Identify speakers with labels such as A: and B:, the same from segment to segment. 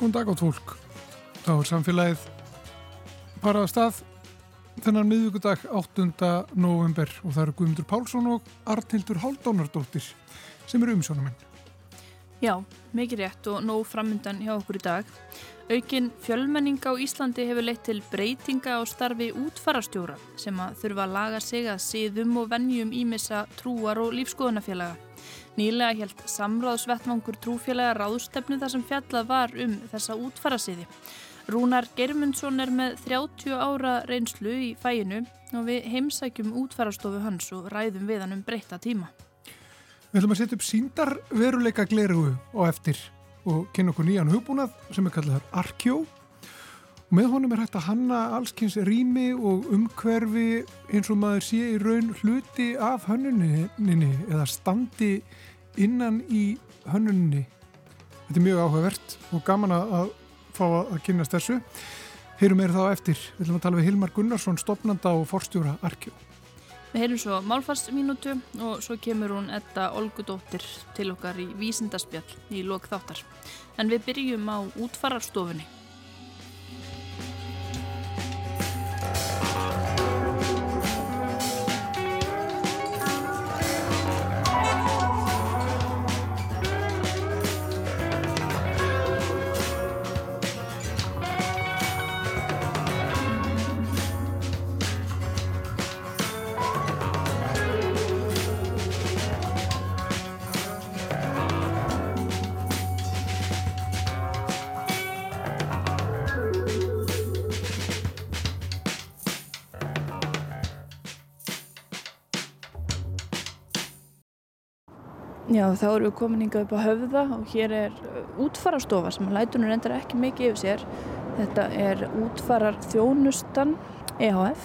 A: Góðan dag átt fólk. Þá er samfélagið parað að stað þennan miðvíkudag 8. november og það eru Guðmundur Pálsson og Artildur Háldánardóttir sem eru umsjónuminn.
B: Já, mikið rétt og nóg framöndan hjá okkur í dag. Aukin fjölmenning á Íslandi hefur leitt til breytinga á starfi útfarastjóra sem að þurfa að laga sig að siðum og vennjum ímissa trúar og lífskoðunafélaga. Nýlega held samráðsvettvangur trúfélaga ráðstefnu þar sem fjallað var um þessa útfarasiði. Rúnar Germundsson er með 30 ára reynslu í fæinu og við heimsækjum útfarastofu hans og ræðum við hann um breyta tíma.
A: Við ætlum að setja upp síndar veruleika glerugu og eftir og kynna okkur nýjan hugbúnað sem er kallað Arkjó og með honum er hægt að hanna allskynns rými og umhverfi eins og maður sé í raun hluti af hönnuninni eða standi innan í hönnuninni. Þetta er mjög áhugavert og gaman að fá að kynast þessu. Heyrum er þá eftir. Við ætlum að tala við Hilmar Gunnarsson, stopnanda og forstjóra Arkjó.
B: Við heyrum svo málfarsminútu og svo kemur hún Edda Olgudóttir til okkar í vísindaspjall í lok þáttar. En við byrjum á útfararstofunni. Já, þá erum við komin hingað upp á höfða og hér er útfarastofa sem lætunur endar ekki mikið yfir sér. Þetta er útfarar þjónustan EHF,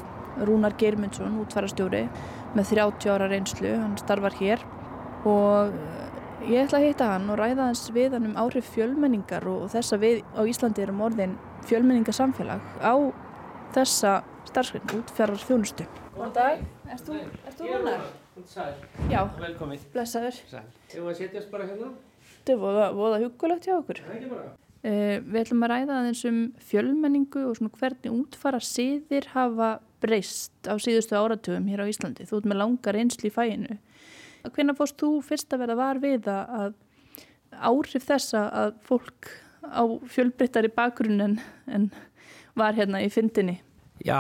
B: Rúnar Geirmundsson, útfarastjóri með 30 ára reynslu, hann starfar hér og uh, ég ætla að hitta hann og ræða hans við hann um áhrif fjölmenningar og þess að við á Íslandi erum orðin fjölmenningasamfélag á þessa starfsgrein, útfarar þjónustu. Góðan dag, erst þú, erst þú Rúnar?
C: Sæl.
B: Já.
C: Velkomið.
B: Blessaður.
C: Sæl. Ef að setjast bara hérna?
B: Þetta er voða, voða hugulegt hjá okkur.
C: Það er ekki bara.
B: Uh, við ætlum að ræða aðeins um fjölmenningu og svona hvernig útfara siðir hafa breyst á síðustu áratugum hér á Íslandi. Þú ert með langar einsli í fæinu. Hvernig fórst þú fyrst að vera var við að áhrif þessa að fólk á fjölbreyttari bakgrunn en, en var hérna í fyndinni?
C: Já,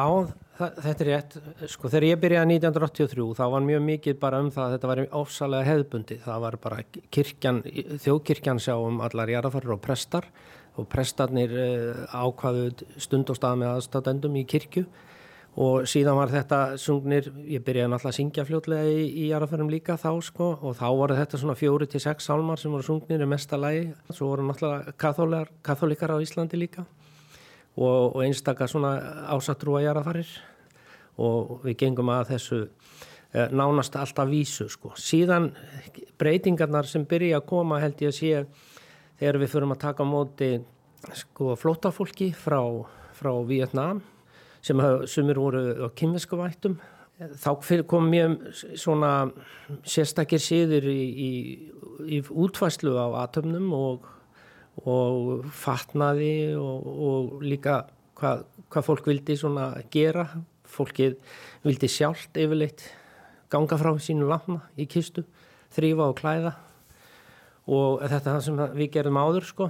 C: þetta er rétt. Sko þegar ég byrjaði 1983 þá var mjög mikið bara um það að þetta var ofsalega hefðbundi. Það var bara kirkjan, þjóðkirkjan sjá um allar jarðafarir og prestar og prestarnir ákvaðu stund og stað með aðstátendum í kirkju og síðan var þetta sungnir, ég byrjaði náttúrulega að syngja fljótlega í, í jarðafarum líka þá sko og þá voru þetta svona fjóri til sex sálmar sem voru sungnir í mesta lægi. Svo voru náttúrulega katholikar á Íslandi líka og, og einstakar svona ásatrúa jarðafarir og við gengum að þessu eh, nánast alltaf vísu sko. Síðan breytingarnar sem byrja að koma held ég að sé þegar við förum að taka móti sko flótafólki frá, frá Vietnam sem sumir voru á kynvesku vættum. Þá kom mjög svona sérstakir síður í, í, í útvæslu á atöfnum og, og fatnaði og, og líka hvað, hvað fólk vildi svona gera. Fólkið vildi sjálft yfirleitt ganga frá sínu lafna í kistu, þrýfa og klæða. Og þetta er það sem við gerðum áður sko.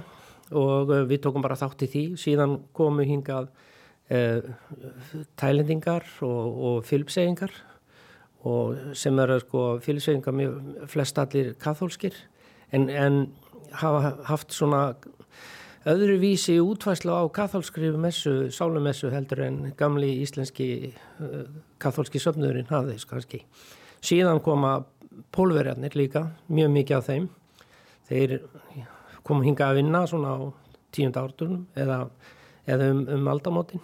C: Og við tókum bara þátt í því, síðan komu hingað eh, tælendingar og, og fylgsegingar og sem eru sko fylgsegingar flest allir kathólskir en, en hafa haft svona öðruvísi útvæslu á katholskrifu messu, sálumessu heldur en gamli íslenski uh, katholski söfnurinn hafði kannski. Síðan koma pólverjarnir líka, mjög mikið af þeim. Þeir koma hinga að vinna svona á tíunda ártunum eða, eða um, um aldamótin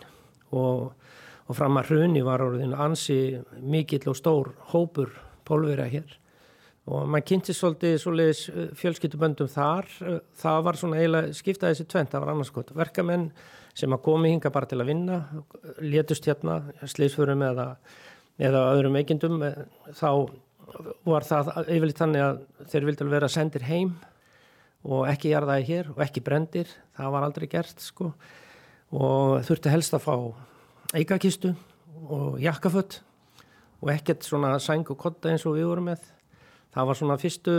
C: og, og fram að hruni var orðin ansi mikill og stór hópur pólverja hér og maður kynnti svolítið, uh, fjölskyttuböndum þar. Uh, það var svona eiginlega skiptaði þessi tvent það var annars gott, verkamenn sem að komi hinga bara til að vinna létust hérna, sleisförum eða, eða öðrum veikindum. Þá var það yfirleitt þannig að þeir vildi vera sendir heim og ekki jarðaði hér og ekki brendir, það var aldrei gert sko. Og þurfti helst að fá eikakistu og jakkafött og ekkert svona sæng og kotta eins og við vorum með. Það var svona fyrstu,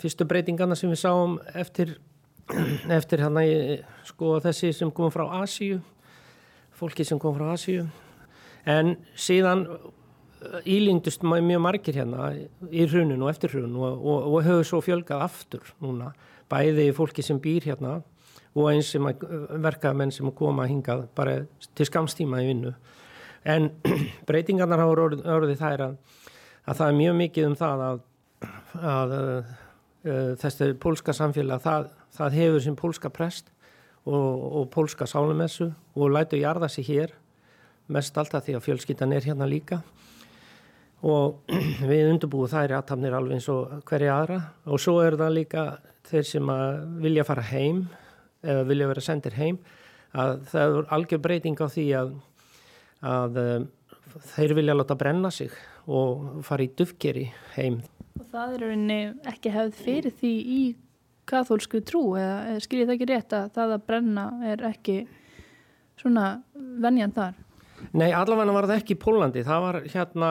C: fyrstu breytingarna sem við sáum eftir, eftir hérna sko þessi sem kom frá Asíu, fólki sem kom frá Asíu en síðan ílingdust mjög margir hérna í hrunun og eftir hrun og, og, og höfðu svo fjölgað aftur núna, bæði fólki sem býr hérna og eins sem verkaða menn sem koma hingað bara til skamstíma í vinnu. En breytingarnar hafa orðið, orðið þær að, að það er mjög mikið um það að, að uh, þessi pólska samfélag, það, það hefur sem pólska prest og, og pólska sálumessu og lætu jarða sig hér mest alltaf því að fjölskyttan er hérna líka. Og við undurbúum þær aðtapnir alveg eins og hverja aðra. Og svo er það líka þeir sem vilja fara heim eða vilja vera sendir heim að það er algjör breyting á því að, að um, þeir vilja láta brenna sig og fara í dufgeri heim.
B: Og það er rauninni ekki hefð fyrir því í kathólsku trú eða skiljið það ekki rétt að það að brenna er ekki svona venjan þar?
C: Nei, allavega var það ekki í Pólandi, það var hérna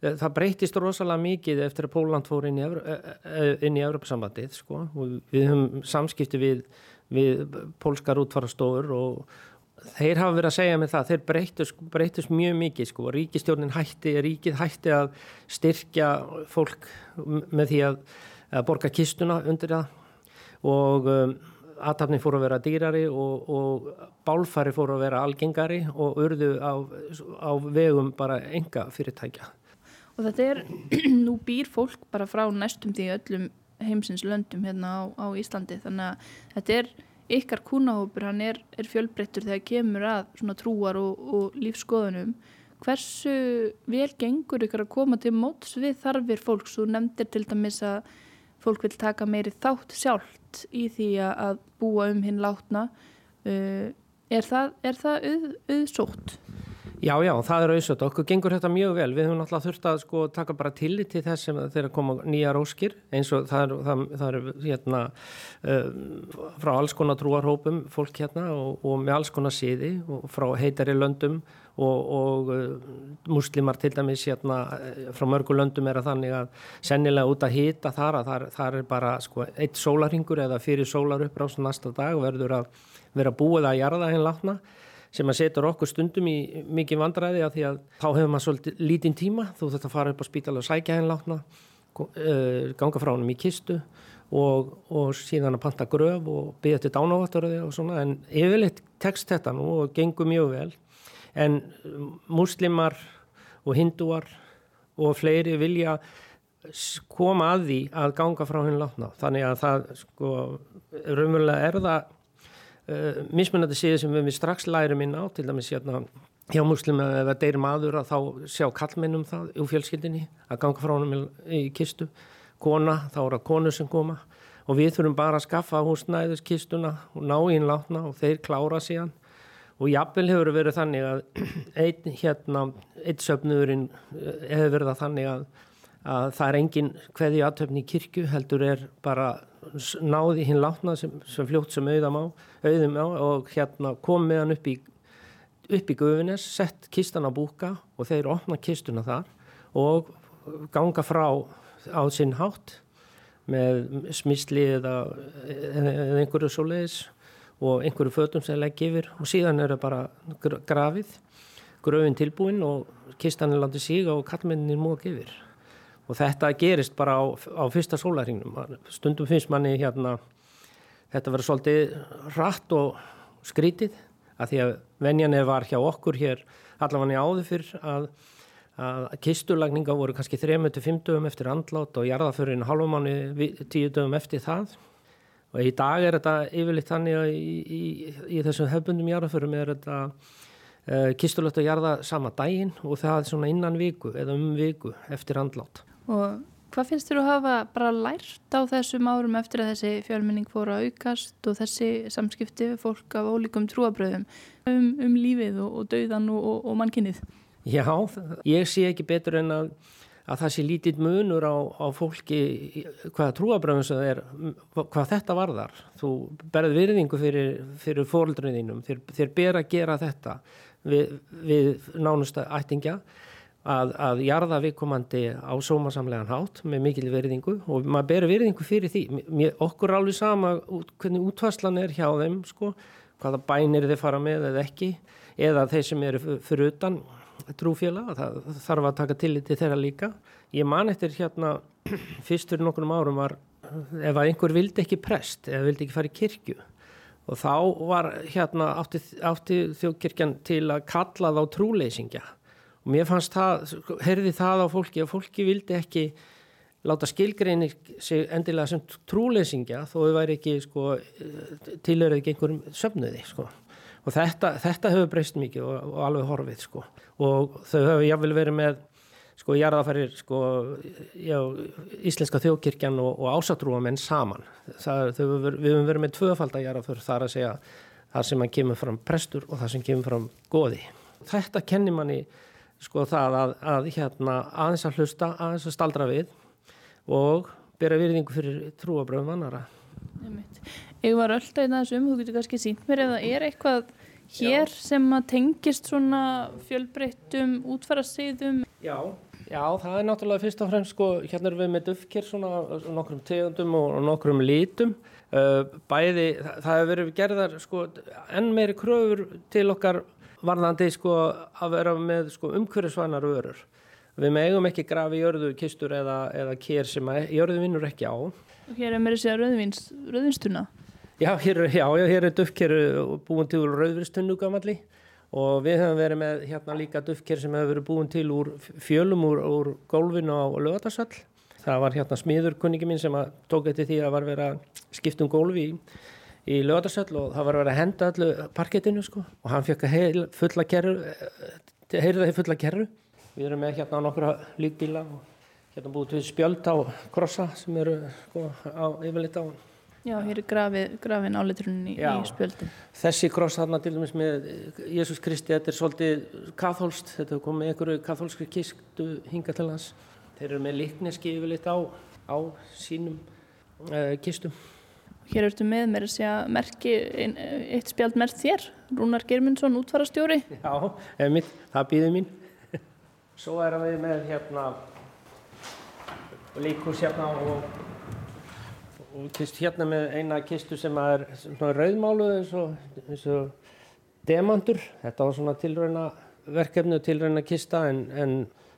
C: Eh, það breytist rosalega mikið eftir að Póland fór inn í, eh, eh, í Evropasambandið sko. við höfum samskipti við, við pólskar útfarastofur og þeir hafa verið að segja með það þeir breytist, breytist mjög mikið sko. ríkistjórnin hætti, ríkið hætti að styrkja fólk með því að, að borga kistuna undir það og um, aðtapni fóru að vera dýrari og, og bálfari fóru að vera algengari og urðu á, á vegum bara enga fyrirtækja
B: og þetta er, nú býr fólk bara frá næstum því öllum heimsins löndum hérna á, á Íslandi þannig að þetta er ykkar kúnahópur, hann er, er fjölbreyttur þegar kemur að svona trúar og, og lífskoðunum hversu vel gengur ykkur að koma til móts við þarfir fólks? Og nefndir til dæmis að fólk vil taka meiri þátt sjálft í því að búa um hinn látna. Uh, er það, það auð, auðsótt?
C: Já, já, það er auðvitað. Okkur gengur þetta mjög vel. Við höfum náttúrulega þurft að sko, taka bara tillit til þess sem þeirra koma nýja róskir eins og það er, það, það er hérna, uh, frá alls konar trúarhópum fólk hérna og, og með alls konar síði og frá heitari löndum og, og uh, muslimar til dæmis hérna, frá mörgu löndum er að þannig að sennilega út að hýta þar að þar er bara sko, eitt sólarhingur eða fyrir sólar uppráðs næsta dag verður að vera búið að jarða henn látna sem að setur okkur stundum í mikið vandræði að því að þá hefur maður svolítið lítinn tíma, þú þurft að fara upp á spítala og sækja henn látna, uh, ganga frá hennum í kistu og, og síðan að panta gröf og byggja til dánávatturði og svona. En yfirleitt tekst þetta nú og gengur mjög vel. En muslimar og hindúar og fleiri vilja koma að því að ganga frá henn látna. Þannig að það sko raunverulega er það uh, mismunandi síðu sem við strax lærum inn á til dæmis hérna hjá muslim ef það deyri maður að þá sjá kallmennum það úr fjölskyldinni að ganga frá honum í kistu. Kona, þá er það konu sem koma. Og við þurfum bara að skaffa húsnæðis kistuna og ná ínlátna og þeir klára síðan. Og jafnvel hefur verið þannig að einn hérna, einn söfnuðurinn eh, hefur verið þannig að, að það er engin hverði aðtöfni í kirkju heldur er bara náði hinn látna sem, sem fljótt sem auðum á, auðum á og hérna kom með hann upp í upp í guðunis, sett kistan á búka og þeir opna kistuna þar og ganga frá á sinn hátt með smísli eða, eða einhverju svoleiðis og einhverju fötum sem legg yfir og síðan er það bara grafið gröfin tilbúin og kistan er landið síga og kallmennin mók yfir og þetta gerist bara á, á fyrsta sólarhingnum stundum finnst manni hérna þetta verður svolítið rætt og skrítið að því að venjanir var hjá okkur hér allavega áður fyrr að, að kisturlagninga voru kannski 3-5 dögum eftir andlátt og jarðaförinn halvumanni 10 dögum eftir það. Og í dag er þetta yfirleitt þannig að í, í, í þessum höfbundum jarðaförum er þetta uh, kisturlagt að jarða sama daginn og það svona innan viku eða um viku eftir andlátt
B: Og hvað finnst þér að hafa bara lært á þessum árum eftir að þessi fjölmenning fóru að aukast og þessi samskipti fólk af ólíkum trúabröðum um, um lífið og, og dauðan og, og, og mannkinnið?
C: Já, ég sé ekki betur en að, að það sé lítið munur á, á fólki hvaða trúabröðum sem er hvað þetta varðar þú berð virðingu fyrir, fyrir fóröldrunninum þér, ber að gera þetta við, við nánusta ættingja að, að jarða viðkomandi á sómasamlegan hátt með mikil verðingu og maður ber verðingu fyrir því Mér, okkur alveg sama hvernig útvarslan er hjá þeim sko, hvaða bænir þeir fara með eða ekki eða þeir sem eru fyrir utan trúfélag, það þarf að taka tillit til þeirra líka. Ég man eftir hérna fyrst fyrir nokkrum árum var ef að einhver vildi ekki prest eða vildi ekki fara í kirkju og þá var hérna átti, átti þjóðkirkjan til að kalla þá trúleysingja og mér fannst það, heyrði það á fólki að fólki vildi ekki láta skilgreini sig endilega sem trúleysingja þó þau væri ekki sko, tilhörið ekki einhverjum söfnuði sko. og þetta, þetta hefur breyst mikið og, og alveg horfið sko. og þau hefur jáfnvel verið með sko jarðafærir sko já, íslenska þjóðkirkjan og, og ásatrúamenn saman það, þau, við höfum verið með tvöfaldar jarðaför þar að segja það sem að kemur fram prestur og það sem kemur fram goði. Þetta kennir manni sko það að, að hérna aðeins að hlusta, aðeins að staldra við og bera virðingu fyrir trúabröðum annara.
B: Ég var alltaf í þessum, þú getur kannski sínt mér ef það er eitthvað hér Já. sem að tengist svona fjölbreyttum útfærastiðum.
C: Já, Já, það er náttúrulega fyrst og fremst sko, hérna erum við með dufkir svona nokkrum tegundum og nokkrum lítum. Uh, bæði, það, það hefur verið gerðar sko enn meiri kröfur til okkar varðandi sko að vera með sko umhverfisvænar örur. Við megum ekki grafi jörðu kistur eða, eða kér sem að jörðu vinnur ekki á.
B: Og hér er mér að segja rauðvinstuna.
C: Já, hér, já, hér er dufkir búin til rauðvinstunnu gamalli og við höfum verið með hérna líka duftker sem hefur verið búin til úr fjölum úr, úr gólfinu á lögatarsall. Það var hérna smiður kunningi minn sem tók eftir því að var verið að skipta um gólfi í, í lögatarsall og það var verið að henda allu parkettinu sko og hann fekk að fulla kerru, heyrða því fulla kerru. Við erum með hérna nokkura líkbíla og hérna búið til spjöld á krossa sem eru sko á yfirleitt á
B: Já, hér er grafið, grafin áleiturinn í, í spjöldin.
C: Þessi kross þarna til dæmis með Jésús Kristi, þetta er svolítið katholst, þetta hefur komið einhverju katholskri kistu hinga til hans. Þeir eru með likneski yfirleitt á, á sínum uh, kistum.
B: Hér ertu með mér að segja merki, ein, eitt spjald merð þér, Rúnar Germundsson, útfarastjóri.
C: Já, emitt, það býði mín. Svo erum við með hérna líkus hérna og og kist hérna með eina kistu sem er svona rauðmáluð eins og, eins og demantur. Þetta var svona tilrauna verkefni og tilrauna kista en, en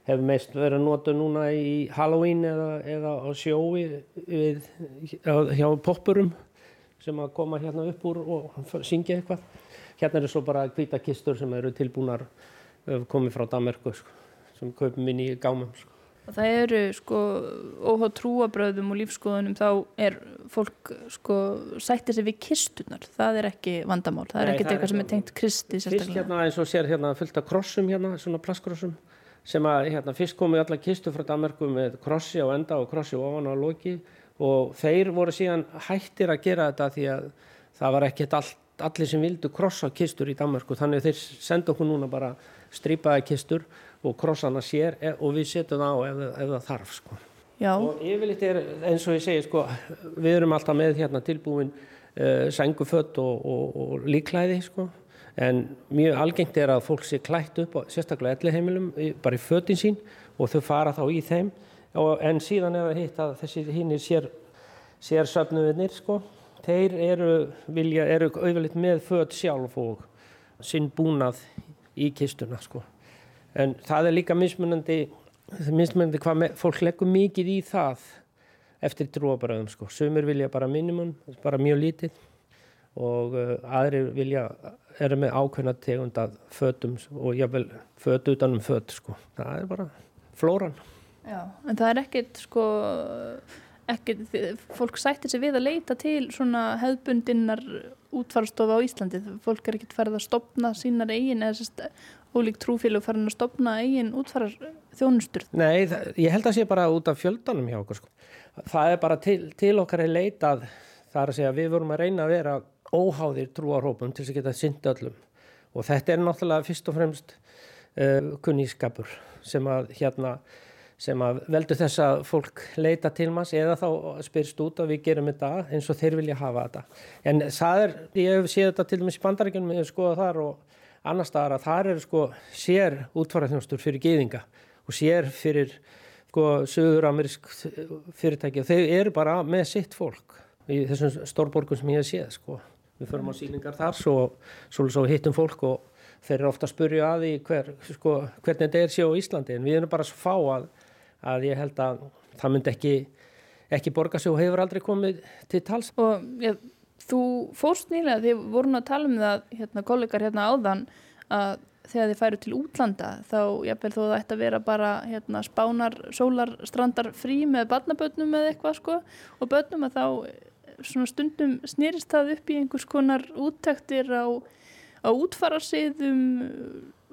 C: hefur meist verið að nota núna í Halloween eða, eða á sjói við, hjá poppurum sem að koma hérna upp úr og syngja eitthvað. Hérna eru svo bara hvita kistur sem eru tilbúnar komið frá Danmarku sko, sem kaupum inn í gámum. Sko.
B: Það eru sko óháð trúabröðum og lífskoðunum þá er fólk sko sættir sig við kistunar, það er ekki vandamál, það er ekkert eitthvað sem er tengt kristi
C: sérstaklega. Fyrst hérna eins og sér hérna fullt af krossum hérna, svona plastkrossum sem að hérna fyrst komu allar kistu frá Danmarku með krossi á enda og krossi ofan á loki og þeir voru síðan hættir að gera þetta því að það var ekkert all, allir sem vildu krossa kistur í Danmarku þannig þeir senda okkur núna bara strípaði kistur og krossana sér e, og við setjum það á ef, ef það þarf sko. og yfirleitt er eins og ég segi sko, við erum alltaf með hérna tilbúin uh, sængufött og, og, og líklæði sko. En mjög algengt er að fólk sé klætt upp sérstaklega elliheimilum bara í föttin sín og þau fara þá í þeim og, en síðan er það hitt að þessi hinn sér, sér söfnuðinir sko. þeir eru, vilja, eru auðvitað með fött sjálf og sinn búnað í kistuna sko en það er líka mismunandi mismunandi hvað fólk leggur mikið í það eftir trúabröðum sko. sumir vilja bara minimum, bara mjög lítið og uh, aðrir vilja eru með ákveðna tegund að fötum og jável fötu utanum föt sko. það er bara flóran
B: Já, en það er ekkert sko ekkert, fólk sættir sig við að leita til svona hefðbundinnar útfarstofa á Íslandi fólk er ekkert farið að stopna sínar eigin eða sérst ólík trúfélag farin að stopna eigin útfarar þjónustur?
C: Nei, það, ég held að sé bara út af fjöldanum hjá okkur sko. Það er bara til, til okkar er leitað það er að segja við vorum að reyna að vera óháðir trúarhópum til þess að geta synd öllum og þetta er náttúrulega fyrst og fremst uh, kunnískapur sem að hérna sem að veldu þess að fólk leita til maður eða þá spyrst út að við gerum þetta eins og þeir vilja hafa þetta. En það er, ég hef séð þetta til dæmis í bandaríkjunum, ég hef skoðað þar og annar staðar að þar eru sko sér útfaraþjónustur fyrir geðinga og sér fyrir sko söður-amerísk fyrirtæki og þeir eru bara með sitt fólk í þessum stórborgum sem ég hef séð sko. Við förum á síningar þar svo, svo, svo hittum fólk og þeir eru ofta að spurja að því hver, sko, hvernig þetta er sér á Íslandi en við erum bara svo fá að að ég held að það myndi ekki, ekki borga sig og hefur aldrei komið til tals.
B: Og ja, þú fórst nýlega, þið vorum að tala um það, hérna, kollegar hérna áðan, að þegar þið færu til útlanda þá jafnvel þó það ætti að vera bara hérna, spánar, sólar, strandar frí með barnabötnum eða eitthvað sko og bötnum að þá stundum snýrist það upp í einhers konar úttektir á, á útfararsiðum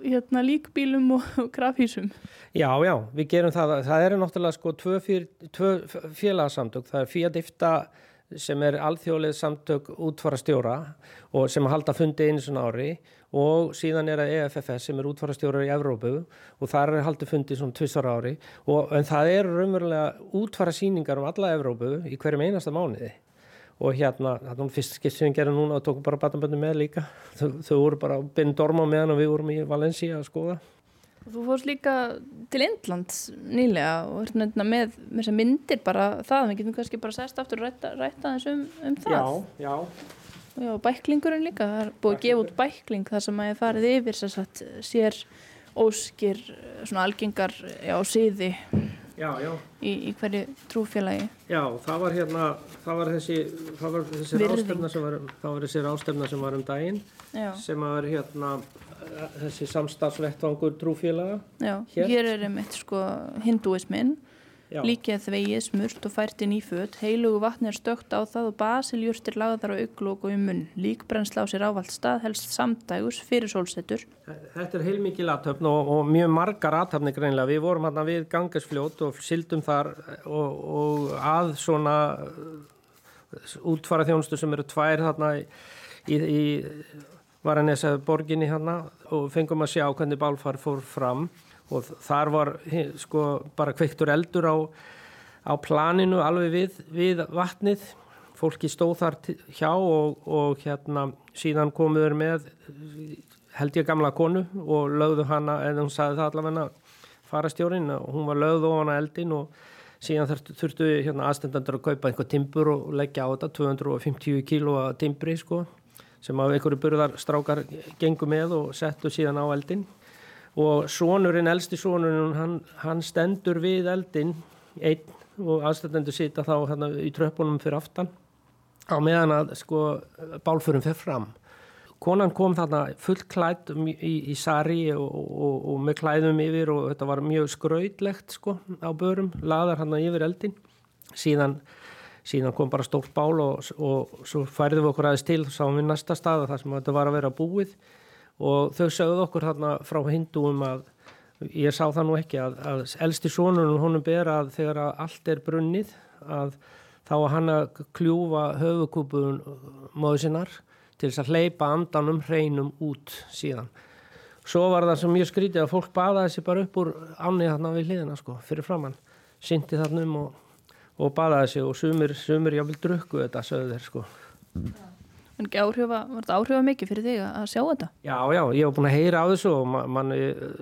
B: hérna, líkbílum og, og krafhísum.
C: Já, já, við gerum það. Það eru náttúrulega sko tvö, fyr, tvö félagsamtök. Það er Fiadifta sem er alþjóðlega samtök útfara stjóra og sem halda fundi einu svona ári og síðan er það EFFS sem er útfara stjóra í Evrópu og þar er haldi fundi svona tvissara ári og en það eru raunverulega útfara síningar um alla Evrópu í hverjum einasta mánuði og hérna, þetta var fyrst skipt sem við gerum núna og tókum bara batanböndu með líka. Þau, þau voru bara byrjum dorma meðan og við vorum í Valencia að skoða.
B: Þú fórst líka til Indlands nýlega og hérna með, með myndir bara það, við getum kannski bara sest aftur og rætta, rætta þess um, um það.
C: Já, já.
B: Já, bæklingurinn líka, það er búið að gefa út bækling þar sem að ég farið yfir sér óskir svona algengar á síði
C: já, já.
B: Í, í hverju trúfélagi
C: Já, það var hérna það var þessi, það var þessi rástefna var, það var þessi rástefna sem var um daginn já. sem var hérna þessi samstagsvettvangur trúfélaga
B: Já, hér, hér er einmitt sko hinduismin líkið þvegið smurt og fært inn í född heilugu vatni er stökt á það og basiljúrstir lagðar á auglók og um munn. Líkbrennsla á sér ávald stað helst samdægus fyrir sólsetur.
C: Þetta er heilmikið aðtöfn og, og mjög margar aðtöfni greinlega, við vorum hérna við gangasfljót og sildum þar og, og að svona útfara þjónustu sem eru tvær hérna í, í, í var hann þess að borginni hérna og fengum að sjá hvernig bálfar fór fram og þar var sko bara kveiktur eldur á, á planinu alveg við, við vatnið. Fólki stóð þar hjá og, og hérna síðan komuður með held ég gamla konu og lögðu hana, eða hún sagði það allavegna farastjórin og hún var lögð ofan að eldin og síðan þurftu hérna aðstendandur að kaupa einhver timbur og leggja á þetta 250 kílóa timbri sko sem af einhverju burðar strákar gengu með og settu síðan á eldin og sonurinn, elsti sonurinn hann, hann stendur við eldin einn og aðstændendur sita þá hérna, í tröfbunum fyrir aftan. Á meðan að sko bálfurum fer fram. Konan kom þarna full klætt í, í sari og, og, og með klæðum yfir og þetta var mjög skrautlegt sko á börum, laðar hann yfir eldin síðan, síðan kom bara stórt bál og, og svo færðum við okkur aðeins til og sáum við næsta stað þar sem þetta var að vera búið og þau sögðu okkur þarna frá hindúum að ég sá það nú ekki að, að elsti sónunum honum ber að þegar að allt er brunnið að þá að hann að kljúfa höfukúpun móðu sinnar til þess að hleypa andanum hreinum út síðan. Svo var það sem mjög skrítið að fólk baðaði sér bara upp úr ánið þarna við hliðina sko, fyrir framann. Sindi þarna um og, og baðaði sér og sumir, sumir jáfnvel drukku þetta sögðu þeir sko.
B: En áhrifa, var þetta áhrifa mikið fyrir þig að sjá þetta?
C: Já, já, ég hef búin að heyra á þessu og mann man,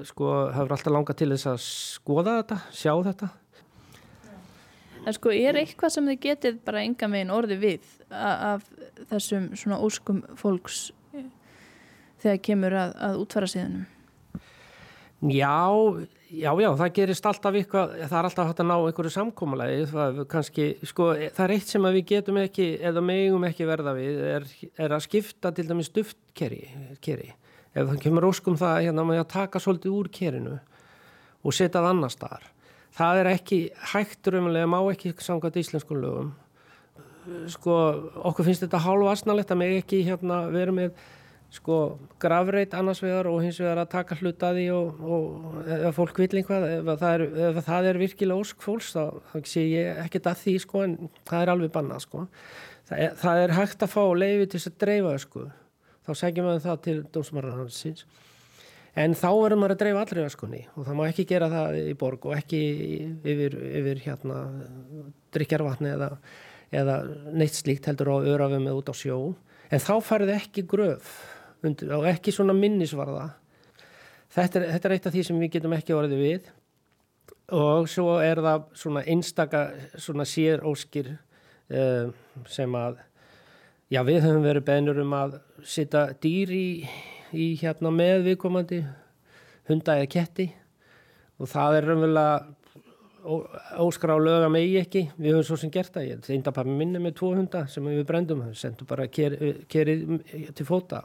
C: sko, hefur alltaf langað til þess að skoða þetta, sjá þetta.
B: En sko, er eitthvað sem þið getið bara enga megin orði við af þessum svona óskum fólks þegar kemur að, að útfæra síðanum?
C: Já, já, já, það gerist alltaf eitthvað, það er alltaf hægt að ná einhverju samkómalagi, það sko, það er eitt sem við getum ekki, eða megum ekki verða við, er, er að skipta til dæmis duftkeri, keri. Ef það kemur óskum það hérna með að taka svolítið úr kerinu og setja það annar staðar. Það er ekki hægt raunverulega, má ekki samkvæmt íslensku lögum. Sko, okkur finnst þetta hálf asnalegt að meg ekki hérna vera með sko gravreit annars vegar og hins vegar að taka hlutaði og, og ef fólk vil einhvað ef það er, ef það er virkilega ósk fólks þá, þá sé ég ekkert að því sko en það er alveg bannað sko. Það er, það er hægt að fá leiði til þess að dreifa sko. Þá segjum við það til dómsmarðarhansins en þá verður maður að dreifa allri öskunni og það má ekki gera það í borg og ekki yfir, yfir hérna drikjarvatni eða, eða neitt slíkt heldur á örafum eða út á sjó. En þá farið ekki gröf undir, og ekki svona minnisvarða. Þetta er, þetta er eitt af því sem við getum ekki orðið við. Og svo er það svona einstaka svona sér óskir uh, sem að já við höfum verið beinur um að sitta dýr í í hérna með viðkomandi hunda eða ketti. Og það er raunverulega óskra á lögum eigi ekki, við höfum svo sem gert það. Ég þeinda pappi minni með tvo hunda sem við brendum, við sendum bara kerið ker, til fóta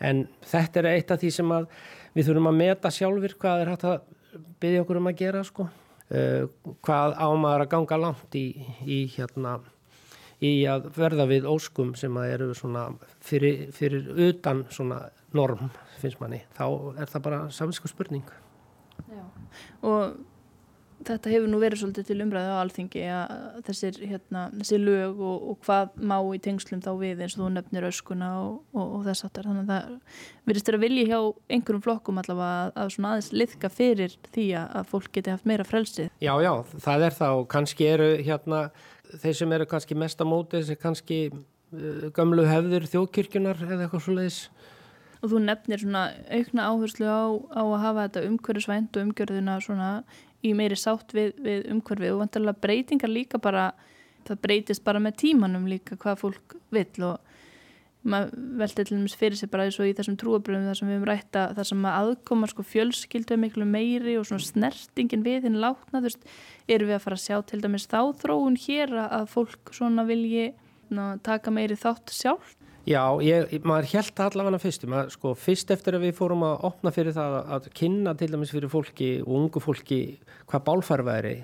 C: en þetta er eitt af því sem við þurfum að meta sjálfur hvað er hægt að byggja okkur um að gera sko. uh, hvað ámaður að ganga langt í, í hérna í að verða við óskum sem eru fyrir, fyrir utan norm finnst manni, þá er það bara samsku spurning
B: Já. og þetta hefur nú verið svolítið til umræðu á alþingi að þessir, hérna, þessir lög og, og hvað má í tengslum þá við eins og þú nefnir öskuna og, og, og þess aftar þannig að það verist þér að vilja hjá einhverjum flokkum allavega að, að svona aðeins liðka fyrir því að fólk geti haft meira frelsið.
C: Já, já, það er það og kannski eru hérna þeir sem eru kannski mest á móti þessi kannski uh, gamlu hefður þjóðkirkjunar eða eitthvað svo leiðis
B: og þú nefnir svona aukna áherslu á, á að hafa þetta umhverfisvænt og umgjörðuna svona í meiri sátt við, við umhverfið og vantarlega breytingar líka bara það breytist bara með tímanum líka hvað fólk vill og maður veldi til dæmis fyrir sig bara eins og í þessum trúabröðum þar sem við hefum rætta þar sem að aðkoma sko fjölskyldu miklu meiri og svona snertingin við hinn látna þú veist, eru við að fara að sjá til dæmis þá þróun hér að fólk svona vilji ná, taka meiri þátt sjálf
C: Já, ég, maður held allavega fyrst, maður, sko, fyrst eftir að við fórum að opna fyrir það að kynna til dæmis fyrir fólki og ungu fólki hvað bálfar væri.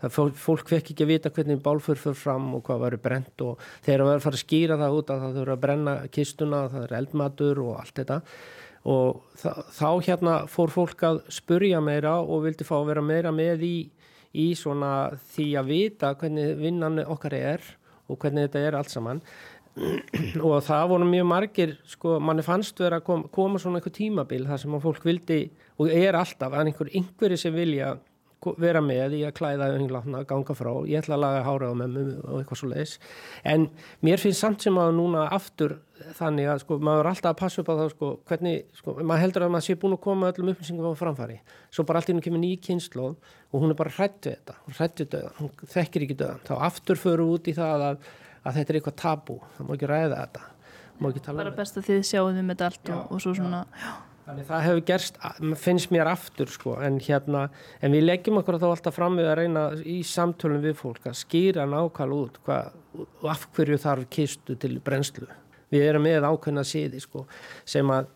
C: Það fólk, fekk ekki að vita hvernig bálfur fyrir fram og hvað væri brent og þegar að fara að skýra það út að það þurfa að brenna kistuna, það er eldmatur og allt þetta. Og það, þá hérna fór fólk að spurja meira og vildi fá að vera meira með í, í svona því að vita hvernig vinnan okkar er og hvernig þetta er allt saman og það voru mjög margir sko, manni fannst vera að koma, koma svona einhver tímabil þar sem að fólk vildi og er alltaf að einhver yngveri sem vilja vera með í að klæða öngláttna, ganga frá, ég ætla að laga hára á mömmu og eitthvað svo leiðis en mér finnst samt sem að núna aftur þannig að sko maður er alltaf að passa upp á það sko hvernig, sko maður heldur að maður sé búin að koma öllum upplýsingum á framfari svo bara allt ínum kemur nýj kynslu og hún er bara hrætt við þetta, hrætt við döðan, hún þekkir ekki döðan, þá aftur föru út í það að að þetta er eitthvað tabú, það má ekki ræða þetta má ekki tala
B: um þetta. Bara best að þið sjáum þetta allt já, og, og svo svona já.
C: Þannig það hefur gerst, finnst mér aftur sko, en hérna, en við leggjum okkur þá alltaf fram við að reyna í samtölum við fólk að skýra nákvæmlega út hvað, og af hverju þarf kistu til brennslu. Við erum með ákveðna síði sko, sem að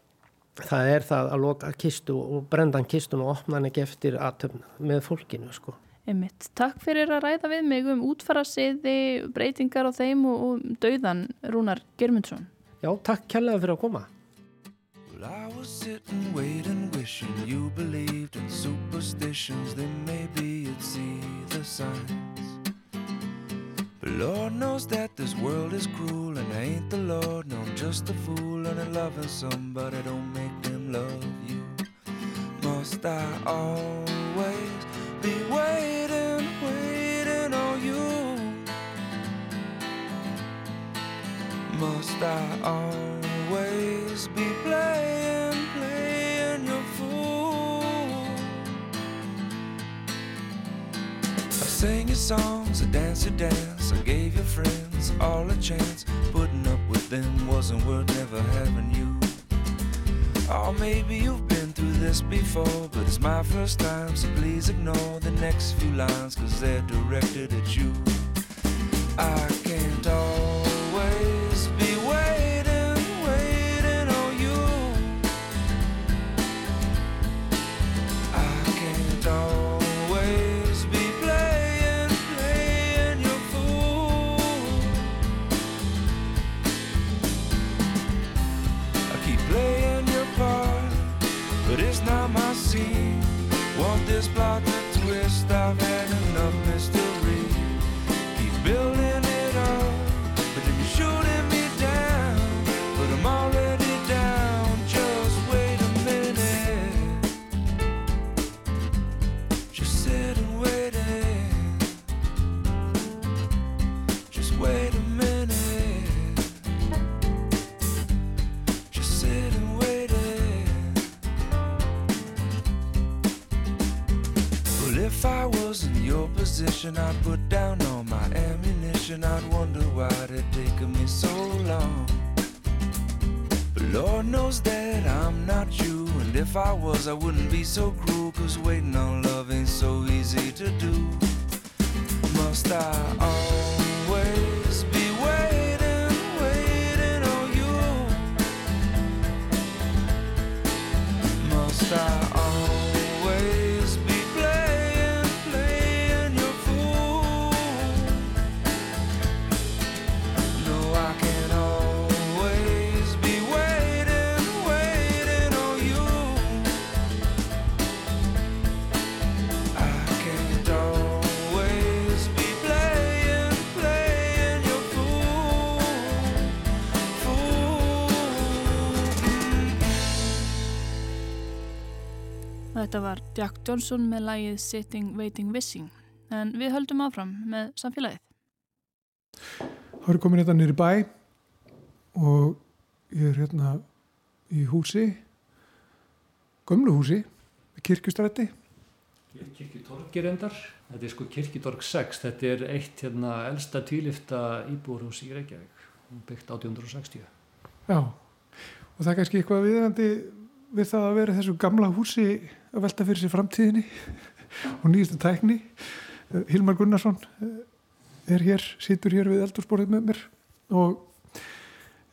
C: það er það að loka kistu og brendan kistun og opna hann ekki eftir aðtöfna með fólkinu sko.
B: Einmitt. Takk fyrir að ræða við mig um útfarasiði, breytingar á þeim og, og dauðan Rúnar Germundsson.
C: Já, takk kærlega fyrir að koma.
D: Well, I was sitting, waiting, wishing you believed in superstitions Then maybe you'd see the signs But Lord knows that this world is cruel And I ain't the Lord, no, I'm just a fool And loving somebody don't make them love you Must I always be waiting, waiting on you. Must I always be playing, playing your fool? I sang your songs, I danced your dance, I gave your friends all a chance. Putting up with them wasn't worth never having you. Oh, maybe you've through this before, but it's my first time, so please ignore the next few lines, cause they're directed at you. I can't always about I'd put down all my ammunition. I'd wonder why it had taken me so long. But Lord knows that I'm not you. And if I was, I wouldn't be so cruel.
B: Johnson með lagið Sitting, Waiting, Wishing. En við höldum áfram með samfélagið.
A: Það eru komin hérna nýri bæ og ég er hérna í húsi, gömlu húsi, kirkustrætti.
E: Kirkjutorgir endar, þetta er sko Kirkjutorg 6, þetta er eitt hérna elsta tvílifta íbúrhús í Reykjavík, byggt 1860.
A: Já, og það er kannski eitthvað viðandi við það að vera í þessu gamla húsi að velta fyrir sér framtíðinni og nýjastu tækni. Hilmar Gunnarsson eh, er hér, situr hér við eldursporið með mér. Og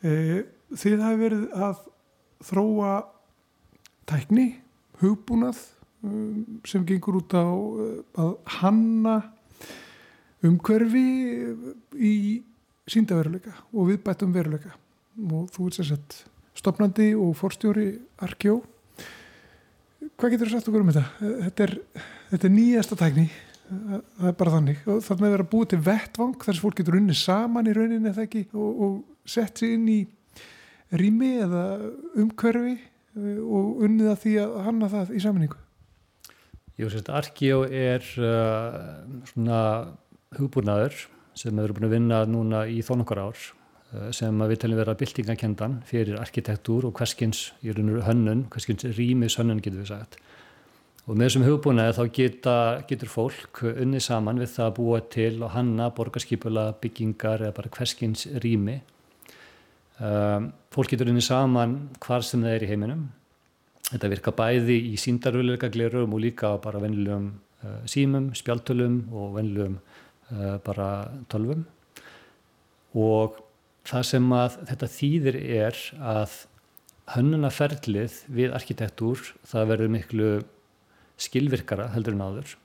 A: e, þið hafi verið að þróa tækni, hugbúnað um, sem gengur út á eh, að hanna umhverfi í síndaveruleika og viðbættum veruleika. Og þú ert sem sagt stopnandi og forstjóri Arkjó hvað getur þú sagt okkur um þetta? Þetta er, þetta er nýjasta tækni. Það er bara þannig. Og það með að vera búið til vettvang þar sem fólk getur unni saman í rauninni eða ekki? Og, og sett sér inn í rými eða umhverfi eh, og unnið að því að hanna það í saminningu
E: Jú, sérst, Arkeo er uh, svona hugbúnaður sem erum búin að vinna núna í þó nokkur ár sem að við teljum vera byltingakendan fyrir arkitektúr og hverskins í rauninu hönnun, hverskins rýmis hönnun getur við sagt. Og með þessum hugbúnaði þá geta, getur fólk unnið saman við það að búa til og hanna borgarskipula byggingar eða bara hverskins rými. Um, fólk getur unnið saman hvar sem það er í heiminum Þetta virka bæði í síndarvöluleika glerum og líka bara vennilegum uh, símum, spjaltölum og vennilegum uh, bara tölvum. Og það sem að þetta þýðir er að hönnunaferlið við arkitektúr það verður miklu skilvirkara heldur en áður.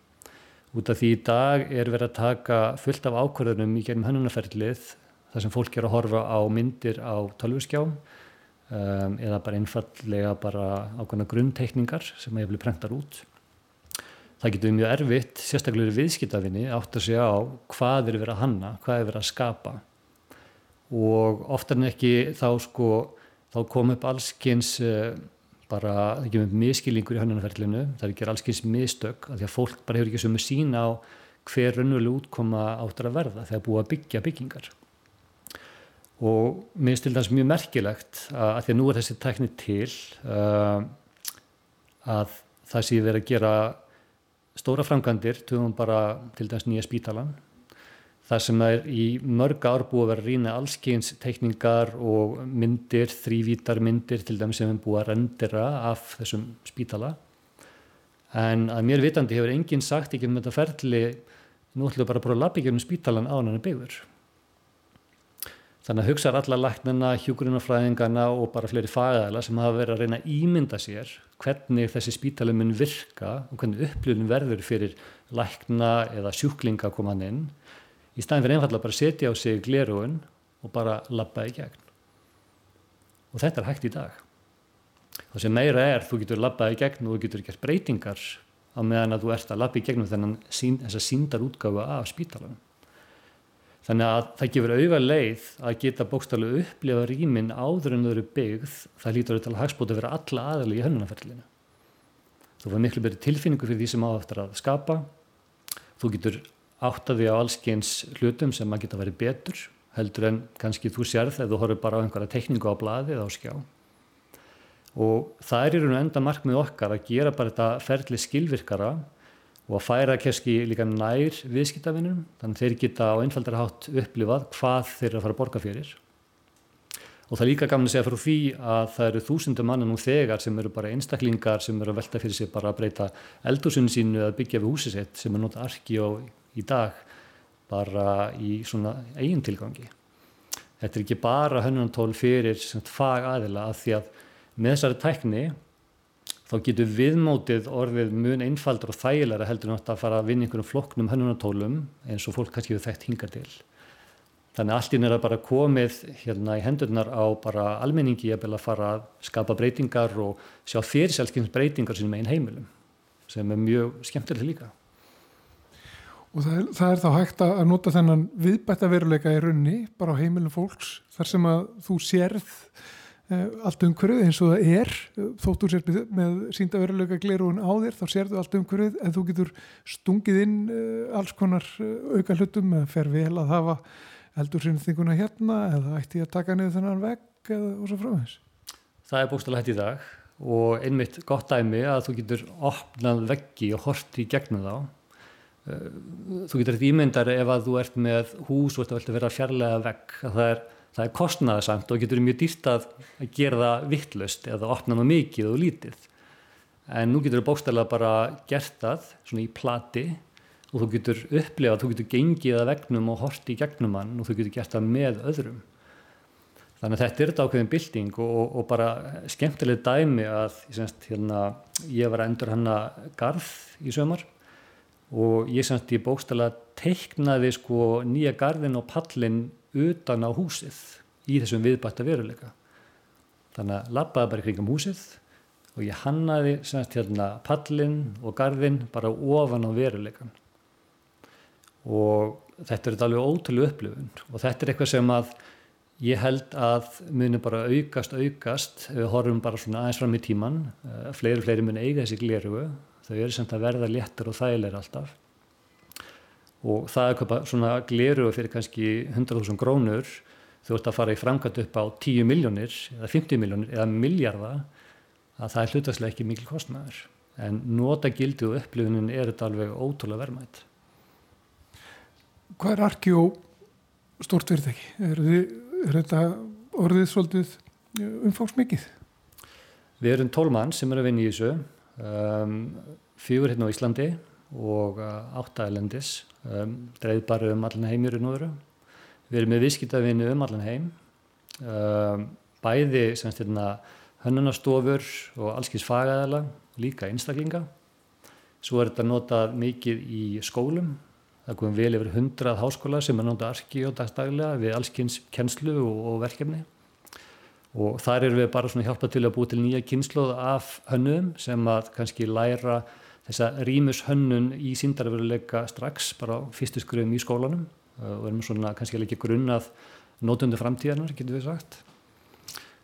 E: Út af því í dag er verið að taka fullt af ákvörðunum í gegnum hönnunaferlið þar sem fólk er að horfa á myndir á tölvuskjám um, eða bara einfallega bara ákveðna grunnteikningar sem hefur blið prentar út. Það getur mjög erfitt, sérstaklega viðskiptafinni, átt að segja á hvað er verið að hanna, hvað er verið að skapa og oftar en ekki þá sko, þá kom upp allskins uh, bara, það kemur upp miskilingur í hönnunarferlinu, það er ekki allskins mistök, af því að fólk bara hefur ekki sömu sín á hver raunveruleg útkoma áttur að verða þegar búið að byggja byggingar. Og mér finnst til dæmis mjög merkilegt að, að því að nú er þessi tækni til uh, að það sé verið að gera stóra framgandir, töfum bara til dæmis nýja spítalan það sem er í mörg ár búið að vera rýna allskeins teikningar og myndir, þrývítar myndir til dæmis sem er búið að rendera af þessum spítala. En að mér vitandi hefur enginn sagt ekki um þetta ferli nú ætlum við bara að búið að lappa ekki um spítalan á hann byggur Þannig að hugsaður alla læknana, hjúgrunarfræðingana og bara fleiri fagæðala sem hafa verið að reyna að ímynda sér hvernig þessi spítalum mun virka og hvernig upplifun verður fyrir lækna eða sjúklinga að koma hann inn í staðin fyrir einfallega bara setja á sig glerugun og bara labba í gegn. Og þetta er hægt í dag. Það sem meira er, þú getur labbað í gegn og þú getur gert breytingar á meðan að þú ert að labba í gegnum þennan sín, þessa síndar útgáfa af spítalanum. Þannig að það gefur auðva leið að geta bókstallega upplifa rýmin áður en þau eru byggð, það lítur að hagspóta vera alla aðali í hönnunarferlinu. Þú fær miklu betri tilfinningu fyrir því sem áðaftar að skapa, þú getur áttaði á allskeins hlutum sem að geta verið betur, heldur en kannski þú sérð þegar þú horfur bara á einhverja tekningu á bladi eða á skjá. Og það er í raun og enda markmið okkar að gera bara þetta ferli skilvirkara og að færa kerski líka nær viðskiptavinnum þannig þeir geta á einfaldara hátt upplifað hvað þeir eru að fara að borga fyrir og það er líka gaman að segja frá því að það eru þúsundum manna nú þegar sem eru bara einstaklingar sem eru að velta fyrir sig bara að breyta eldursunni sínu að byggja við húsið sitt sem er nota arki á í dag bara í svona eigin tilgangi þetta er ekki bara hönnunantól fyrir fag aðila að því að með þessari tækni þá getur viðmótið orðið mun einfaldur og þægilega heldur náttúrulega að fara að vinna einhverjum flokknum hönnunantólum eins og fólk kannski hefur þekkt hinga til. Þannig að alltinn er að bara komið hérna í hendurnar á bara almenningi að fara að skapa breytingar og sjá fyrirselskins breytingar sínum einn heimilum sem er mjög skemmtilega líka.
A: Og það er, það er þá hægt að nota þennan viðbætta veruleika í raunni bara á heimilum fólks þar sem að þú sérð Eh, allt umhverfið eins og það er. Þóttur sér með, með síndaveruleika glerun á þér þá sérðu allt umhverfið. En þú getur stungið inn uh, alls konar uh, auka hlutum eða fer vel að hafa eldursynninguna hérna eða ætti að taka niður þennan vegg eða og svo frá þess
E: Það er búinstilega hægt í dag og einmitt gott dæmi að þú getur opnað veggi og horti gegnum þá þú getur þetta ímyndar ef að þú ert með hús og þetta veldur vera fjarlæga að það er er kostnaðasamt og getur mjög dýrt að gera það vittlust eða opna það mikið og lítið. En nú getur það bókstæðilega bara gert það svona í plati og þú getur upplefað, þú getur gengið að vegnum og horti í gegnum hann og þú getur gert það með öðrum. Þannig að þetta er þetta ákveðin bilding og, og, og bara skemmtileg dæmi að semst, hérna, ég var að endur hanna garð í sömar og ég semst ég bókstæðilega teiknaði sko nýja garðin og pallin utan á húsið í þessum viðbætta veruleika. Þannig að lappaði bara kringum húsið og ég hannaði semst hérna pallin og gardin bara ofan á veruleikan. Og þetta er alveg ótrúlega upplifun og þetta er eitthvað sem að ég held að muni bara aukast, aukast, við horfum bara svona aðeins fram í tíman, eh, fleiri, fleiri muni eiga þessi glerugu, þau eru sem það verða léttur og þægilega alltaf og það er eitthvað svona gleru fyrir kannski 100.000 grónur þú ert að fara í framkvæmt upp á 10 miljónir eða 50 miljónir eða miljarda að það er hlutastlega ekki mikil kostnæður en nota gildi og upplifunin er þetta alveg ótrúlega vermætt
A: Hvað er Arkjó stort fyrirtæki? Er, er þetta orðið svolítið umfáksmikið?
E: Við erum tólmann sem er að vinna í þessu um, fjögur hérna á Íslandi og uh, áttæðilendis um, dreif bara um allan heim í öðru. Við erum með viðskiptavinni um allan heim, um, bæði hérna, hönnunastofur og allskins fagæðala, líka einstaklinga. Svo er þetta notað mikið í skólum. Það komum vel yfir hundrað háskóla sem er notað arki og dagstaglega við allskins kennslu og, og verkefni. Og þar erum við bara svona hjálpað til að búið til nýja kynsloð af hönnum sem að kannski læra þessa rýmushönnun í síndarveruleika strax bara á fyrstu skruðum í skólanum og erum svona kannski ekki grunnað nótundu framtíðanar, getur við sagt.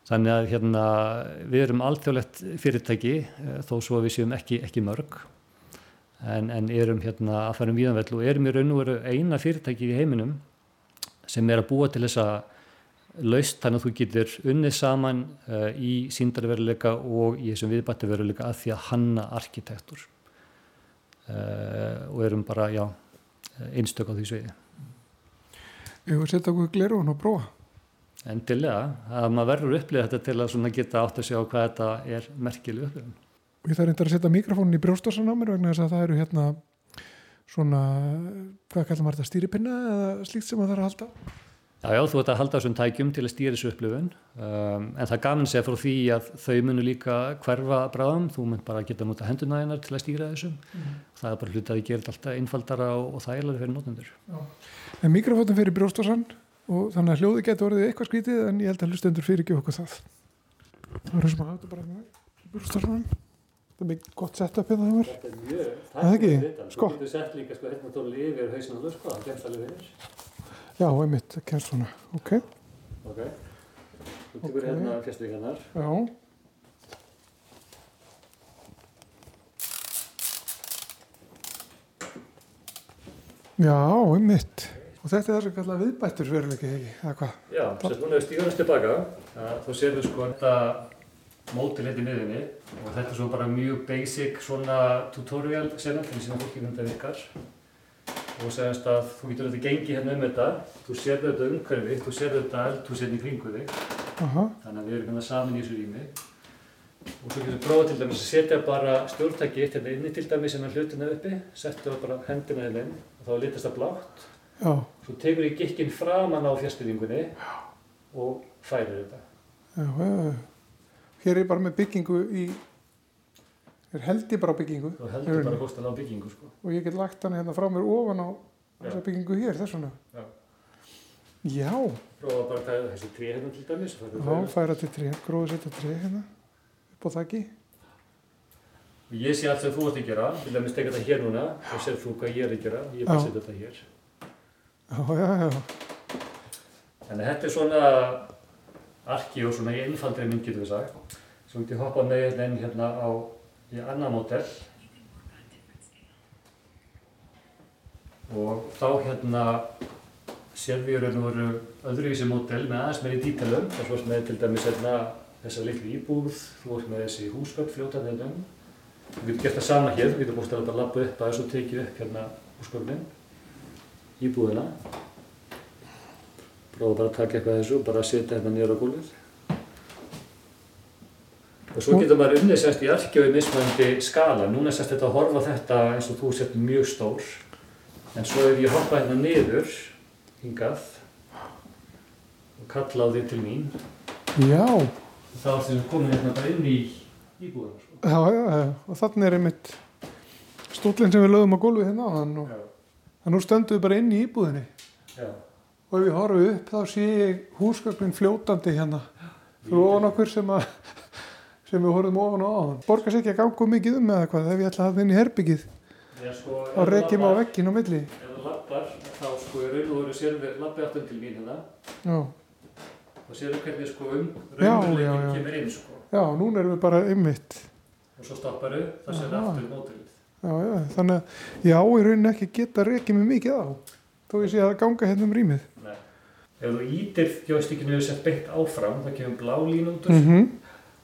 E: Þannig að hérna, við erum alþjóðlegt fyrirtæki eh, þó svo við séum ekki, ekki mörg en, en erum hérna að fara um víðanveld og erum í raun og veru eina fyrirtæki í heiminum sem er að búa til þessa laust þannig að þú getur unnið saman uh, í síndarveruleika og í þessum viðbættiveruleika að því að hanna arkitektur. Uh, og erum bara, já, einstök á því sviði.
A: Ég var að setja okkur glerun og prófa.
E: Endilega, að maður verður upplið þetta til að geta átt að sjá hvað þetta er merkileg upplifun.
A: Ég þarf reyndar að setja mikrofónin í brjóstarsan á mér vegna þess að það eru hérna svona, hvað kallar maður þetta, stýripinna eða slíkt sem maður þarf að halda?
E: Já, já, þú ert að halda þessum tækjum til að stýra þessu upplifun um, en það gaman sé frá því að þau munu líka hverfa bráðum, þú mun bara geta nota hendunæðinar til að stýra þessum mm. það er bara hluti að þið gerir alltaf einfaldara og, og þægilega fyrir nótendur.
A: En mikrofónum fyrir brjóstarsan og þannig að hljóði getur orðið eitthvað skvítið en ég held að hlustendur fyrir ekki okkur það. Það er sem að hafa bara brjóstarsan. Það er mikið gott sett upp hérna
E: hjá mér. Þetta er mjög, það er
A: Já, einmitt, það kemur svona, ok.
E: Ok, þú tekur okay. hérna fjastvíkarnar.
A: Já. Já, einmitt. Og þetta er það sem kallað viðbættur veruleiki, ekki?
E: Já, þess að hún hefur stíðast tilbaka. Þá séum við sko þetta mótil hérna í miðunni og þetta er svo bara mjög basic svona tutorial sena þess að fólki þetta virkar og segjast að þú getur þetta gengið hérna um þetta þú sér þetta umhverfið, þú sér þetta eldhúsinn í kringu þig.
A: Aha,
E: þannig að við erum hérna saman í þessu rými. Og svo getur prófað til dæmis að setja bara stjórntæki eitt hérna inni til dæmis sem er hlutina uppi setja bara hendina hérna inn og þá litast það blátt.
A: Já,
E: svo tekur ég gikkin framan á fjastýringunni og færir þetta.
A: Já, já, já. Hér er ég bara með byggingu í, hér held ég bara á byggingu
E: og heldur bara hóstan á byggingu sko.
A: og ég get lagt hann hérna frá mér ofan á þessa byggingu hér, þessuna.
E: Já.
A: Já,
E: prófa bara að taka þessi tré hérna til dæmis er
A: já, færa til tré, gróða setja tré hérna, upp á þakki.
E: og ég sé allt sem þú ert að gera til dæmis teka þetta hér núna og sér þú hvað ég er að gera ég er bara að setja þetta hér
A: Já, já, já,
E: að þetta er svona arki og svona einfaldri mynd getur við sagt. Svo getur ég hoppað með hérna á í annað mótel. Og þá hérna sér við raun og veru öðruvísi mótel með aðeins meiri dítalum. Er svo með til dæmis hérna þessa litlu íbúð, þú ert með þessi húsgögn fljótað hérna um. Þú getur gert það sama hér, þú getur búist að lappa upp að þessu og tekið upp hérna húsgögnin, íbúðina prófa bara að taka eitthvað þessu og bara setja hérna niður á gólfið. Og svo getur maður unnið sérst í arkjói mismöndi skala. Núna sérst þetta að horfa þetta eins og þú sért mjög stór. En svo ef ég hoppa hérna niður, hingað, og kalla á þig til mín,
A: já,
E: þá er þessum komin hérna bara inn í íbúðuna. Sko.
A: já, já, já, og þannig er einmitt stóllinn sem við lögum á gólfið hérna hann og að nú stöndum við bara inn í íbúðinni.
E: já,
A: Og ef ég horfi upp þá sé ég húsgögnin fljótandi hérna ofan okkur sem, að, sem við horfum ofan á áðan. Borgar sér ekki að ganga mikið um eða hvað ef ég ætla að hafa inn í herbyggið
E: sko,
A: þá reykjum á veggin á milli.
E: Ef þú lappar, þá sko í raun og veru sér við lappið aftur til mín hérna
A: Já,
E: og sér við hvernig sko um raunveruleikin kemur inn sko.
A: já, núna erum við bara ymmit.
E: og svo stopparu, það sér
A: Aha.
E: aftur mótilið.
A: Já, já, þannig að ég á í rauninni ekki geta reykið mig mikið á. Þó ég sé að ganga hérna um rýmið.
E: Nei. Ef þú ítir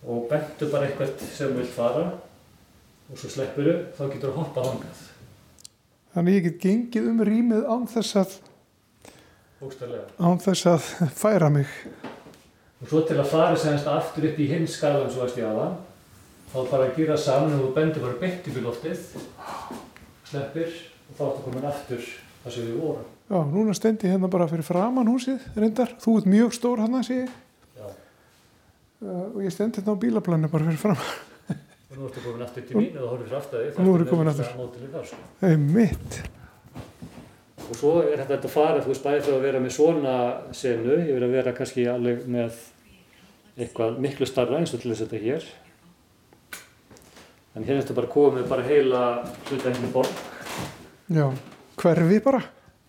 E: og bentu bara eitthvað sem þú vilt fara og svo sleppuru, þá getur þú hoppað hangað.
A: Þannig ég get gengið um rýmið án þess að,
E: Bókstæðlega.
A: án þess að færa mig.
E: Og svo til að fara semst aftur upp í hinn skalan svo að stjáða, þá bara að gera saman og þú bendur bara beint upp í loftið, sleppir og þá ertu komin aftur það sem við vorum.
A: Já, núna stendi hérna bara fyrir framann húsið, reyndar. Þú ert mjög stór hann að sé ég. Uh, og ég stendi hérna á bílaplaninu bara fyrir framann.
E: Og nú ertu komin aftur til mín og þér aftur.
A: Og nú við komin aftur.
E: Þar sko.
A: Það er mitt.
E: Og svo er þetta að fara, þú veist, bæði frá að vera með svona senu, ég verið að vera kannski alveg með eitthvað miklu starra eins og til þess að þetta hér. En hér ertu bara komið bara heila hluta henni borg
A: Já, hverfi bara.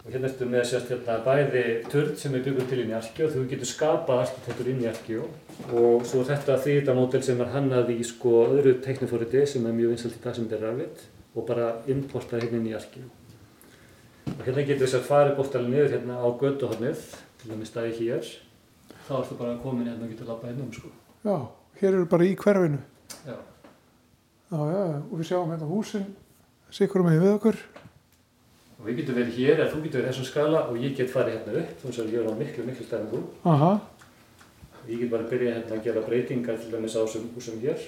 E: Og hérna ertu með sérst hérna bæði turn sem er byggur til í Arkjó, þú getur skapað arkitektur í Arkjó og svo er þetta þýðamódel sem er hannað í sko öðru teknifóriti sem er mjög vinsalt í dag sem þetta er rafið og bara importað hérna í Arkjó. Og hérna getur þess að fara bóttalinn niður hérna á götuhornið, til dæmis staði hér. Þá ertu bara komin hérna og getur labbað hérna um sko.
A: Já, hér eru bara í hverfinu.
E: Já.
A: Já, já, og við sjáum hérna húsin, sikkurum við við okkur.
E: Og við getum verið hér, eða þú getur verið þessum skala og ég get farið hérna upp, þú veist að ég er á miklu, miklu stærn en þú.
A: Aha,
E: Og ég get bara byrjað hérna að gera breytingar til dæmis á þessum hér.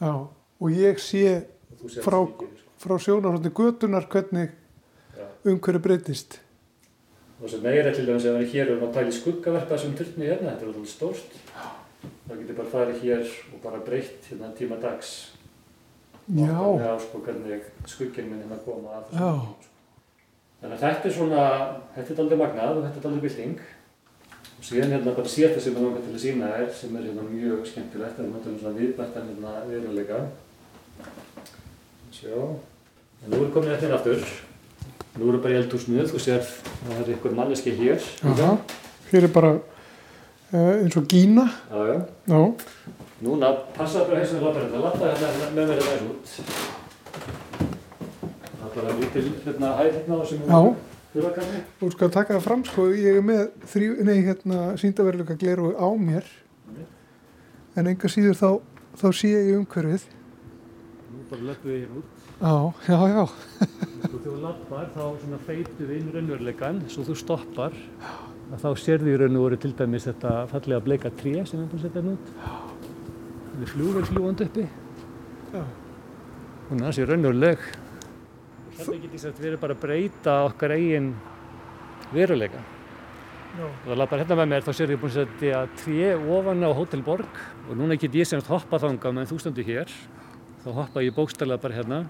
A: já, og ég sé
E: Og
A: Frá-
E: sko.
A: frá sjónarhóndi götunar hvernig umhverju breytist.
E: Og svo meira til dæmis við erum hér og að pæla í skuggaverpa þessum turni hérna, þetta er alveg stórt. Þá getur bara farið hér og bara breytt hérna tíma dags.
A: Já,
E: sko, hvernig skugginn minn hérna koma að
A: Já.
E: Sko. Þannig að þetta er svona, þetta er aldrei magnað og þetta er aldrei bylting. Og síðan hérna bara síðasta sem ég langar til að sína er, sem er hérna mjög skemmtilegt, það er náttúrulega svona viðbættan hérna veruleika. Sjá, en nú er komin þetta inn aftur. Nú eru bara í eldhúsinu, þú sér, það er einhver manneski hér.
A: aha, hér er bara uh, eins og gína.
E: Já, já.
A: Já,
E: Núna, passa bara heilsum við lappar þetta, lappa hérna með mér þetta út. Það er lítil hérna hæð hérna á sem
A: já,
E: hurrakarni.
A: þú skal taka það fram, sko, ég er með þrjú, nei, hérna, síndaveruleika gleru á mér, en enga síður þá, þá sé ég umhverfið.
E: Nú bara löpum við hér út.
A: Já, já, já.
E: Þegar þú lappar þá svona feitur við inn raunveruleikan, svo þú stoppar að þá sérðu í raun og veru til dæmis þetta fallega bleika tré sem við búin að setja hérna út. Það er flúvel fljúand uppi.
A: Já.
E: Hún er þessi raunveruleg. Og þannig getur þess að við erum bara að breyta okkar eigin veruleika.
A: já.
E: Og það lappar hérna með mér þá sérðu ég búin að setja tré ofan á Hotel Borg og núna get ég semst hoppa þangað meðan þú stendur hér. Þá hoppa ég bókstælega bara hérna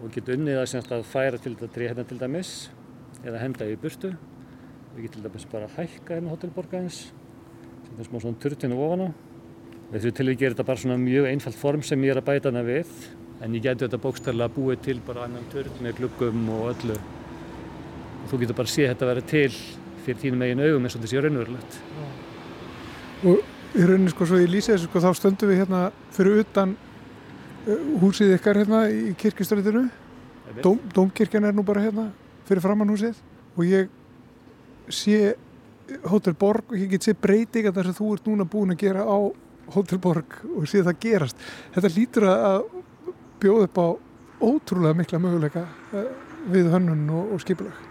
E: og get unnið að semst að færa til þetta tré hérna til dæmis eða henda í burtu. Við getum til dæmis bara að hækka hérna Hotel Borg aðeins, setja smá svona turtinu ofan á. Við þurfum til að gera þetta bara svona mjög einfalt form sem ég er að bæta hana við en ég geti þetta bókstælega búið til bara annan turn með gluggum og öllu. Og þú getur bara að sé þetta vera til fyrir þínum eigin augum eins og þetta sé raunverulegt.
A: Og í rauninni sko svo ég lýsi þessu sko þá stöndum við hérna fyrir utan uh, húsið ykkar hérna í kirkistrætinu. Dóm, dómkirkjan er nú bara hérna fyrir framann húsið og ég sé Hotel Borg og ég get sé breytinga þar sem þú ert núna búin að gera á Hotel Borg og sé það gerast. Þetta lítur að bjóða upp á ótrúlega mikla möguleika uh, við hönnun og, og skipulag.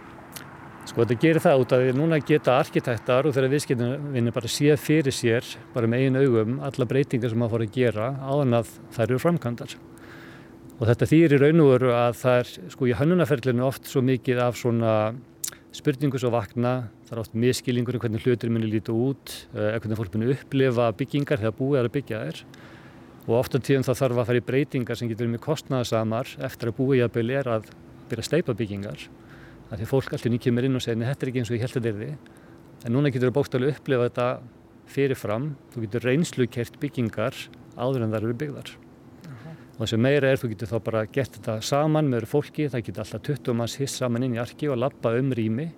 E: Sko þetta gerir það út að við núna geta arkitektar og þeirra viðskiptinni bara séð fyrir sér, bara með einu augum, alla breytingar sem maður fór að gera áðan að þær eru framkvæmdar. Og þetta þýr í raun og veru að það er, sko í hönnunarferlinu oft svo mikið af svona spurningu svo vakna, það er oft miskilingur um hvernig hlutur muni líta út, eða hvernig fólk muni upplifa byggingar þegar búið er að byggja þær. Og ofta tíðum það þarf að fara í breytingar sem getur mjög kostnaðasamar eftir að búið jafnvel er að byrja að steipa byggingar. Það er því fólk alltaf nýtt kemur inn og segir, nei þetta er ekki eins og ég held að þetta er því. En núna getur þú bókstaflega upplifa þetta fyrirfram, þú getur reynslu kert byggingar áður en þær eru byggðar. Og það sem meira er, þú getur þá bara gert þetta saman með fólki, það getur alltaf 20 manns hiss saman inn í arki og lappa um rými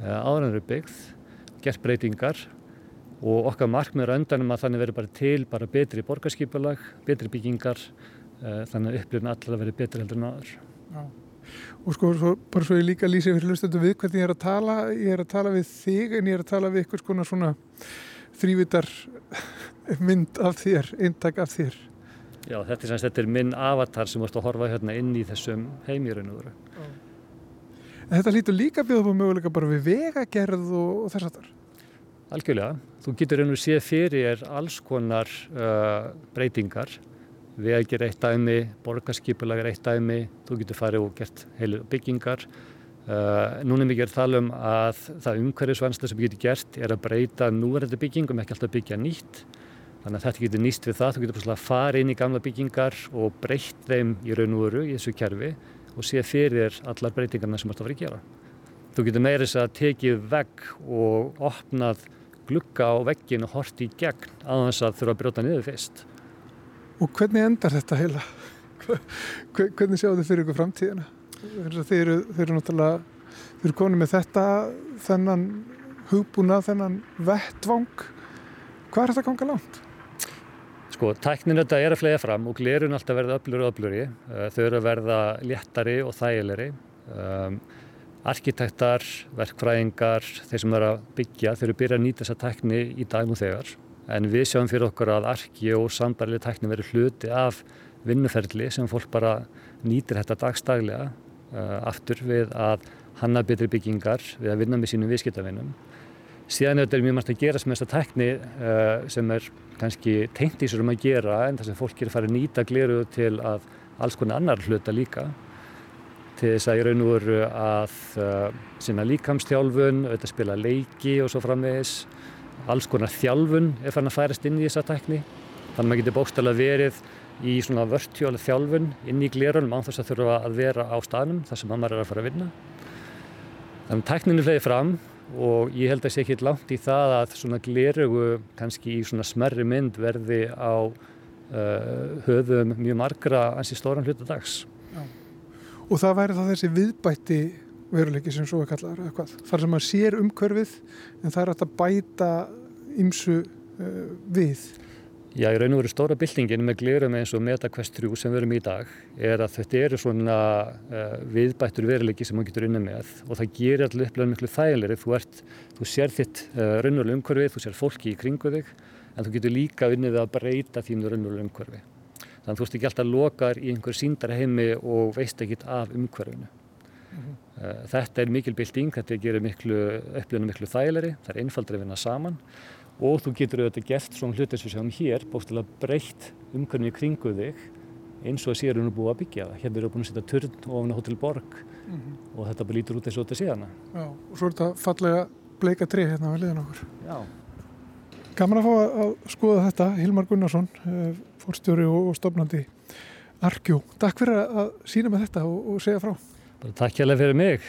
E: áður en þær eru byggð, gert breytingar og okkar markmiður öndanum að þannig verður bara til bara betri borgarskipulag, betri byggingar, þannig að upplifin allar verður betri heldur en aður.
A: Já. Og sko, svo, bara svo ég líka lýsi fyrir hlustandi við hvernig ég er að tala, ég er að tala við þig en ég er að tala við eitthvað svona svona þrývitar mynd af þér, eintak af þér.
E: Já, þetta er, þetta er minn avatar sem vorst að horfa hérna inn í þessum heimýrunur.
A: En þetta lítur líka upp á möguleika bara við vegagerð og, og þess að þar?
E: Algjörlega. Þú getur veginn séð fyrir alls konar uh, breytingar vegir eitt dæmi, borgarskipulag er eitt dæmi, þú getur farið og gert heilu byggingar. Uh, núna er mikið að tala um að það umhverfisvænsla sem getur gert er að breyta núverðandi byggingum, ekki alltaf byggja nýtt. Þannig að þetta getur nýst við það, þú getur bara að fara inn í gamla byggingar og breytt þeim í raun og veru í þessu kerfi og sé fyrir allar breytingarna sem þetta var að gera. Þú getur meirins að tekið vegg og opnað glugga á veggin og hort í gegn að þess að þurfa að brjóta niður fyrst.
A: Og hvernig endar þetta heila? Hvernig sjáu þið fyrir ykkur framtíðina? Þeir eru, þeir eru náttúrulega, þeir eru konið með þetta, þennan hugbúna, þennan vettvang. Hvað er þetta að ganga langt?
E: Sko, tæknin þetta er að flega fram og glerun alltaf verða öflur og öfluri. Þau eru að verða léttari og þægilegri. Um, arkitektar, verkfræðingar, þeir sem eru að byggja, þeir eru að byrja að nýta þessa tækni í dag nú þegar. En við sjáum fyrir okkur að arki og sambarlega tækni verður hluti af vinnuferli sem fólk bara nýtir þetta dagstaglega uh, aftur við að hanna betri byggingar, við að vinna með sínum viðskiptavinnum. Síðan er þetta mjög margt að gerast með þessa tækni uh, sem er kannski tengt í sér um að gera en það sem fólk er að fara að nýta gleru til að alls konar annar hluta líka til þess að í raun og veru að uh, sinna líkamstjálfun, auðvitað spila leiki og svo framvegis. Alls konar þjálfun er fann að færast inn í þessa tækni. Þannig að maður getur bókstæðilega verið í svona vörtjóla þjálfun inn í glerunum án þess að þurfa að vera á staðnum þar sem maður er að fara að vinna. Þannig að tækninu fleiði fram og ég held að sé ekki langt í það að svona glerugu kannski í svona smerri mynd verði á uh, höfum mjög margra ansi stóran hluta dags.
A: Já. Og það væri þá þessi viðbætti veruleiki sem svo er hvað. Þar sem maður sér umhverfið en það er að bæta ymsu uh, við.
E: Já, í raun og veru stóra byltingin með glerum eins og MetaQuest 3 sem við erum í dag er að þetta eru svona uh, viðbættur veruleiki sem maður getur unna með og það gerir allir upplega miklu þægilegri. Þú, þú sér þitt uh, raunverulega umhverfið, þú sér fólki í kringu þig en þú getur líka unnið að breyta þínu raunverulega umhverfi. Þannig að þú veist ekki alltaf lokar í einhver síndar heimi og veist ekki af umhverfinu. Mm -hmm. Þetta er mikil bilding, þetta gerir upplifinu miklu þægilegri, það er einfaldri að vinna saman og þú getur auðvitað gert svona hlutir sem við sjáum hér, bóstilega breytt umhverfinu í kringu þig eins og að sér hún er búið að byggja það. Hérna eru búin að setja törn ofan á Hotel Borg mm -hmm. og þetta bara lítur út eins og þetta sé hana.
A: Já, og svo er þetta fallega bleika tri hérna við liðan okkur.
E: Já.
A: Gaman að fá að skoða þetta, Hilmar Gunnarsson, eh, fórstjóri og stofnandi Arkjó. Takk fyrir að sína með þetta og, og segja frá.
E: Bara takk hjálpa fyrir mig.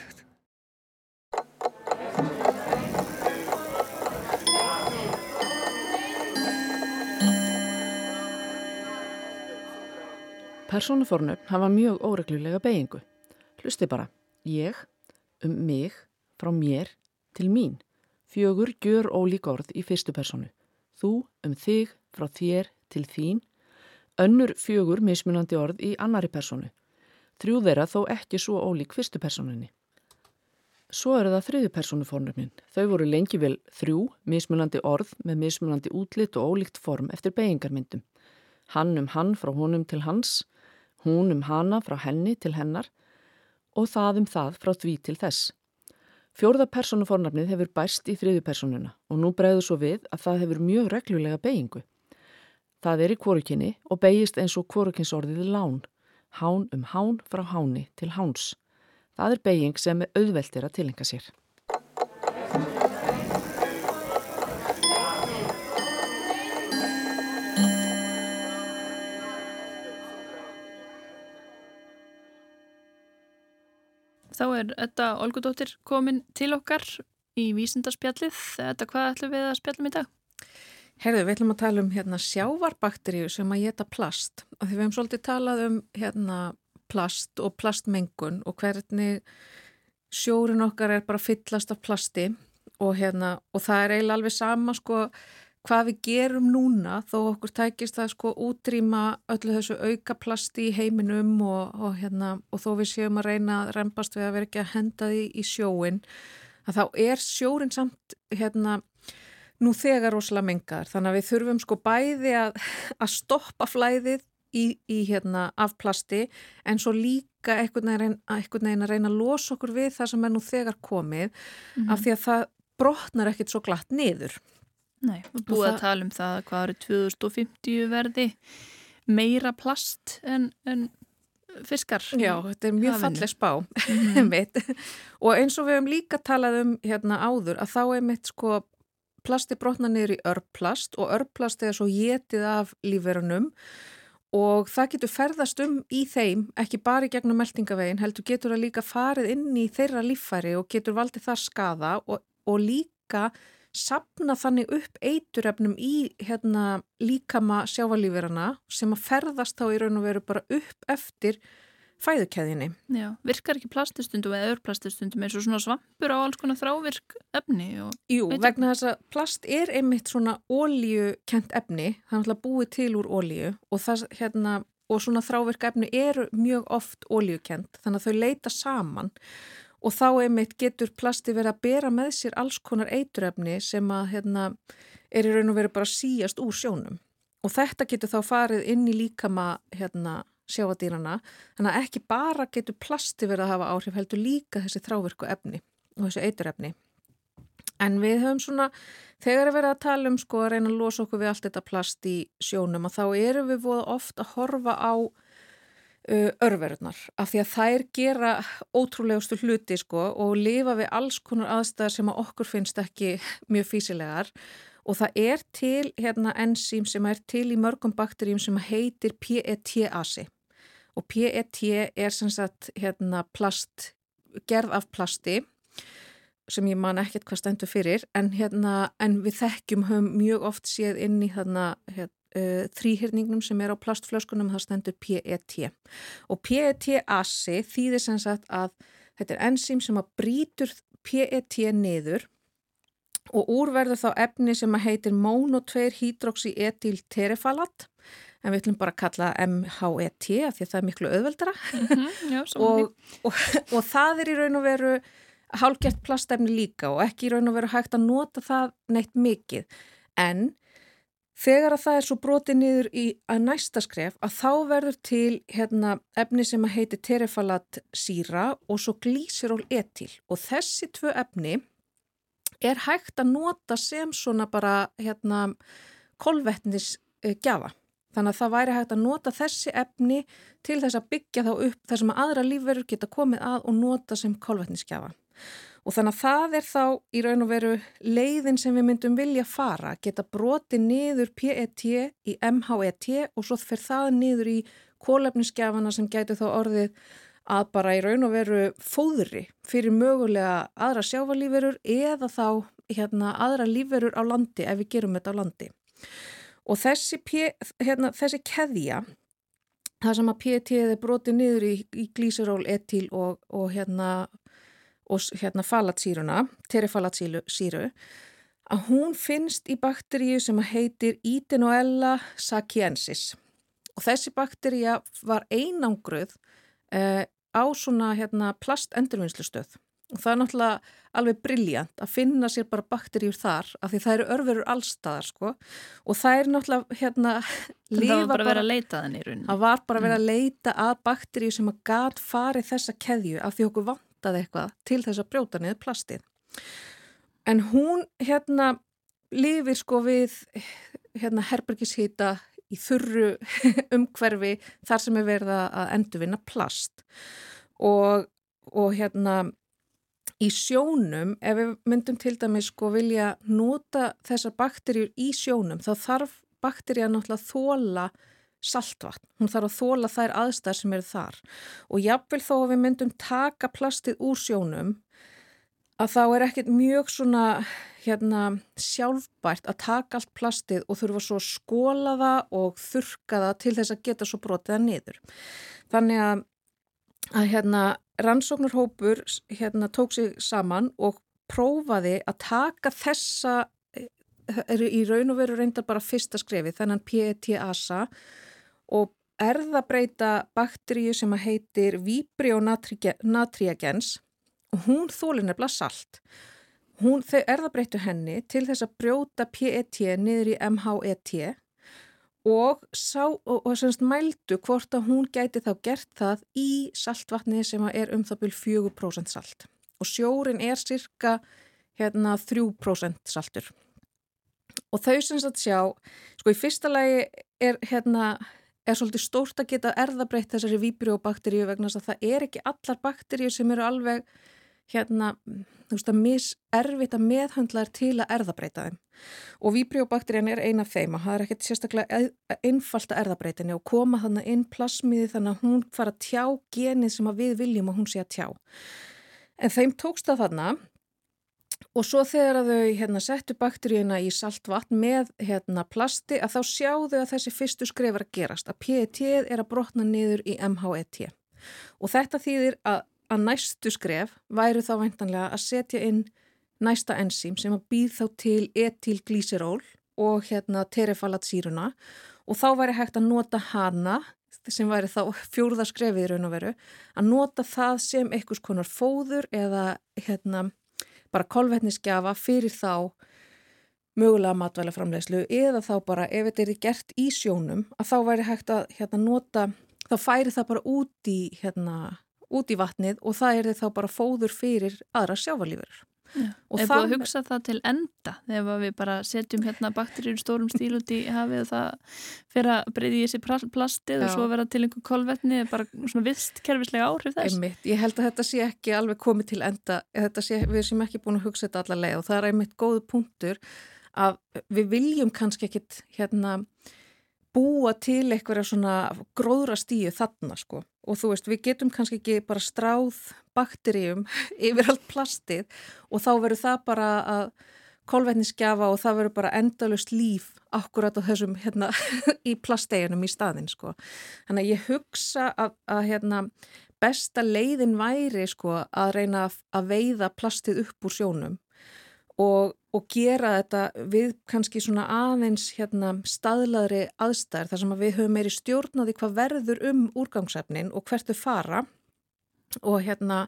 F: Personufornöfn hafa mjög óreglulega beigingu. Hlusti bara, ég, um mig, frá mér, til mín. Fjögur gjör ólík orð í fyrstu personu. Þú, um þig, frá þér, til þín. Önnur fjögur mismunandi orð í annari personu. Þrjú þeirra þó ekki svo ólík fyrstu personunni. Svo eru það þriðu personufornöfnin. Þau voru lengi vel þrjú, mismunandi orð með mismunandi útlitt og ólíkt form eftir beigingarmyndum. Hann um hann frá honum til hans, hún um hana frá henni til hennar og það um það frá því til þess. Fjórða personufornafnið hefur bæst í þriðu personuna og nú bregður svo við að það hefur mjög reglulega beigingu. Það er í kvorukinni og beigist eins og kvorukinsorðið lán, hán um hán frá háni til háns. Það er beiging sem er auðveldir að tilenga sér.
B: Þá er þetta Olgudóttir komin til okkar í vísindarspjallið. Þetta hvað ætlum við að spjallum í dag?
F: Herðu, við ætlum að tala um hérna, sjávarbakteríu sem að geta plast. Því við hefum svolítið talað um hérna, plast og plastmengun og hvernig sjórin okkar er bara fyllast af plasti og, hérna, og það er eiginlega alveg sama sko hvað við gerum núna þó okkur tækist það sko útrýma öllu þessu auka plasti í heiminum og, og, hérna, og þó við séum að reyna að reymbast við að vera ekki að henda því í sjóin að þá er sjórin samt hérna nú þegar rosalega mengar þannig að við þurfum sko bæði að, að stoppa flæðið í, í hérna af plasti en svo líka einhvern veginn, veginn að reyna að losa okkur við það sem er nú þegar komið mm -hmm. af því að það brotnar ekkit svo glatt niður
B: Nei, við búum að tala um það hvað eru 2050 verði meira plast en, en fiskar.
F: Já, þetta er mjög fallið spá mm -hmm. og eins og við hefum líka talað um hérna áður að þá er mitt sko plasti brotna niður í örplast og örplast er svo getið af lífverunum og það getur ferðast um í þeim, ekki bara í gegnum meldingavegin, heldur getur það líka farið inn í þeirra líffæri og getur valdið þar skada og, og líka sapna þannig upp eiturefnum í hérna, líkama sjávalífirana sem að ferðast þá í raun og veru bara upp eftir fæðukæðinni.
B: Já, virkar ekki plastustundum eða örplastustundum eins og svona svampur á alls konar þrávirk efni? Og...
F: Jú, Veit vegna þess að plast er einmitt svona ólíukent efni, það er búið til úr ólíu og, það, hérna, og svona þrávirk efni eru mjög oft ólíukent þannig að þau leita saman og þá einmitt getur plasti verið að bera með sér alls konar eiturefni sem að hérna, er í raun og veru bara síast úr sjónum og þetta getur þá farið inn í líkama hérna, sjáadýrana þannig að ekki bara getur plasti verið að hafa áhrif heldur líka þessi þrávirku efni og þessi eiturefni. En við höfum svona þegar við verðum að tala um sko að reyna að losa okkur við allt þetta plast í sjónum og þá erum við ofta að horfa á örverðnar af því að þær gera ótrúlegustu hluti sko og lifa við alls konar aðstæðar sem að okkur finnst ekki mjög físilegar og það er til hérna enzím sem er til í mörgum bakterjum sem heitir PET-asi og PET er sem sagt hérna plast, gerð af plasti sem ég man ekkert hvað stendur fyrir en hérna en við þekkjum höfum mjög oft séð inn í þarna hérna uh, þrýhyrningnum sem er á plastflöskunum það stendur PET og PET-asi þýðir sem sagt að þetta er enzím sem að brítur PET niður og úrverður þá efni sem að heitir mono-2 hydroxyetil-terefalat en við ætlum bara að kalla MHET af því að það er miklu auðveldara. Mm -hmm, já, og, og, og það er í raun og veru hálgjert plastefni líka og ekki í raun og veru hægt að nota það neitt mikið. En þegar að það er svo brotið niður í að næsta skref að þá verður til hérna, efni sem að heiti terefalat síra og svo glísiról etil. Og þessi tvö efni er hægt að nota sem svona bara hérna, kolvetnis gjafa. Þannig að það væri hægt að nota þessi efni til þess að byggja þá upp þar sem að aðra lífverður geta komið að og nota sem kolvetniskjafa. Og þannig að það er þá í raun og veru leiðin sem við myndum vilja fara, geta broti niður PET í MHET og svo fyrir það niður í kólefniskjafana sem gætu þá orðið að bara í raun og veru fóðri fyrir mögulega aðra sjávalífverur eða þá hérna, aðra lífverur á landi ef við gerum þetta á landi. Og þessi, hérna, þessi keðja, það sem að PET er brotið niður í, í glíseról, etil og, og hérna og hérna falatsýruna, terifalatsýru, að hún finnst í bakteríu sem heitir Idenoella sakiensis og þessi bakteríja var einangruð eh, á svona hérna, plastendurvinnslustöð og það er náttúrulega alveg brilljant að finna sér bara bakteríur þar af því það eru örverur allstaðar sko. Og það er náttúrulega hérna
B: það var bara að vera að leita þenni í rauninni.
F: Það var bara að vera að leita að bakteríu sem að gat farið þessa keðju af því okkur vant vantaði eitthvað til þess að brjóta niður plastið. En hún hérna lifir sko við hérna herbergishýta í þurru umhverfi þar sem er verið að endurvinna plast. Og, og hérna í sjónum, ef við myndum til dæmis sko vilja nota þessar bakterjur í sjónum þá þarf bakterja náttúrulega að þóla saltvatn. Hún þarf að þóla þær aðstæðar sem eru þar og jáfnvel þó að við myndum taka plastið úr sjónum að þá er ekkert mjög svona hérna, sjálfbært að taka allt plastið og þurfa svo að skóla það og þurka það til þess að geta svo brotið það niður. Þannig að, að hérna, rannsóknarhópur hérna, tók sig saman og prófaði að taka þessa eru í raun og veru reyndar bara fyrsta skrefi, þennan PET-ASA og erðabreita bakteríu sem að heitir Vibrio natriagens og hún þólir nefnilega salt. Hún, erðabreitu henni til þess að brjóta PET niður í MHET og, sá, og, og semst mældu hvort að hún gæti þá gert það í saltvatni sem er um það byrj 4% salt og sjórin er cirka hérna, 3% saltur. Og þau semst að sjá, sko í fyrsta lagi er hérna er svolítið stórt að geta erðabreitt þessari víbrióbakteríu vegna þess að það er ekki allar bakteríu sem eru alveg hérna, þú veist að miservitt að meðhandla er til að erðabreita þeim. Og víbrióbakterían er eina þeim og það er ekkert sérstaklega einfalt að erðabreitinni og koma þannig inn plasmiði þannig að hún fara að tjá genið sem að við viljum að hún sé að tjá. En þeim tókst það þannig Og svo þegar að þau hérna, settu bakteríuna í saltvatn með hérna, plasti að þá sjáðu að þessi fyrstu skrefar að gerast að PET er að brotna niður í MHET. Og þetta þýðir að, að næstu skref væru þá veintanlega að setja inn næsta enzím sem að býð þá til etilglíseról og hérna, terefalatsýruna. Og þá væri hægt að nota hana sem væri þá fjórðaskrefið í raun og veru að nota það sem einhvers konar fóður eða hérna bara kolvetnisgjafa fyrir þá mögulega matvælaframlegslu eða þá bara ef þetta er gert í sjónum að þá væri hægt að hérna, nota, þá færi það bara út í, hérna, út í vatnið og það er þá bara fóður fyrir aðra sjávalífur.
B: Er búið að hugsa það til enda þegar við bara setjum hérna bakterjur stórum stíl út í hafið og það fyrir að breyði í þessi plastið Já. og svo vera til einhver kolvetni bara svona vist kerfislega áhrif þess
F: einmitt. Ég held að þetta sé ekki alveg komið til enda sé, við sem ekki búin að hugsa þetta allavega og það er einmitt góð punktur að við viljum kannski ekkit hérna búa til eitthvað svona gróðra stíu þarna sko og þú veist við getum kannski ekki bara stráð bakteríum yfir allt plastið og þá verður það bara að kolvetniskjafa og það verður bara endalust líf akkurat á þessum hérna í plasteginum í staðin sko. Þannig að ég hugsa að, að hérna besta leiðin væri sko að reyna að veiða plastið upp úr sjónum og, og gera þetta við kannski svona aðeins hérna, staðlaðri aðstæðar þar sem að við höfum meiri stjórnaði hvað verður um úrgangsefnin og hvert þau fara og hérna,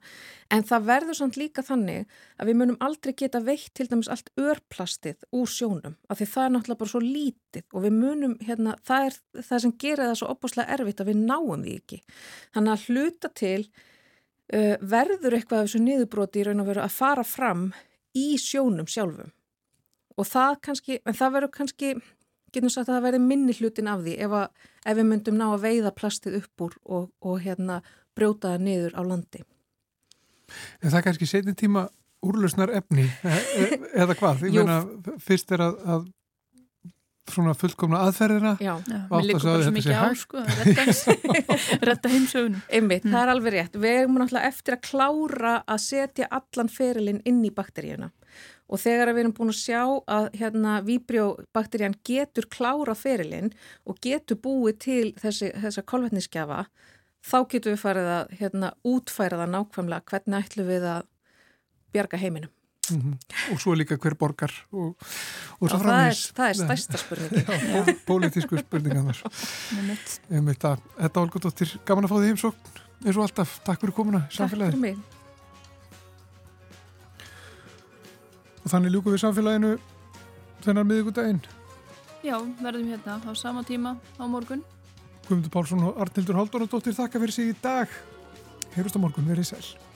F: en það verður samt líka þannig að við munum aldrei geta veitt til dæmis allt örplastið úr sjónum, af því það er náttúrulega bara svo lítið og við munum, hérna, það er það sem gerir það svo opaslega erfitt að við náum því ekki. Þannig að hluta til uh, verður eitthvað af þessu niðurbroti í raun og veru að fara fram í sjónum sjálfum og það kannski, en það verður kannski getum sagt að það verður minni hlutin af því ef, að, ef við myndum ná að veiða plastið upp úr og, og hérna brjóta það niður á landi.
A: En það er kannski setni tíma úrlausnar efni e e eða hvað? Ég meina, fyrst er að, að svona fullkomna aðferðina.
B: Já, mér líkur bara svo mikið á sko retta heimsögunum
F: Einmitt, mm. það er alveg rétt. Við erum náttúrulega eftir að klára að setja allan ferilinn inn í bakteríuna. Og þegar við erum búin að sjá að hérna víbrjóbakterían getur klára ferilinn og getur búið til þessi, þessa kolvetniskjafa þá getur við farið að hérna, útfæra það nákvæmlega hvernig ætlum við að bjarga heiminum.
A: Mm -hmm. Og svo líka hver borgar og, og
F: svo framins. Það er, er stærsta spurningi.
A: Já, pólitísku spurningan. Þetta var alveg dóttir, gaman að fá því heimsókn eins og alltaf. Takk fyrir komuna samfélagi.
F: Takk fyrir mig.
A: Og þannig ljúku við samfélaginu þennar miðugundaginn.
B: Já, verðum hérna á sama tíma á morgun.
A: Guðmundur Pálsson og Arnildur Haldunadóttir þakka fyrir sig í dag. Heyrust á morgun, verið sæl.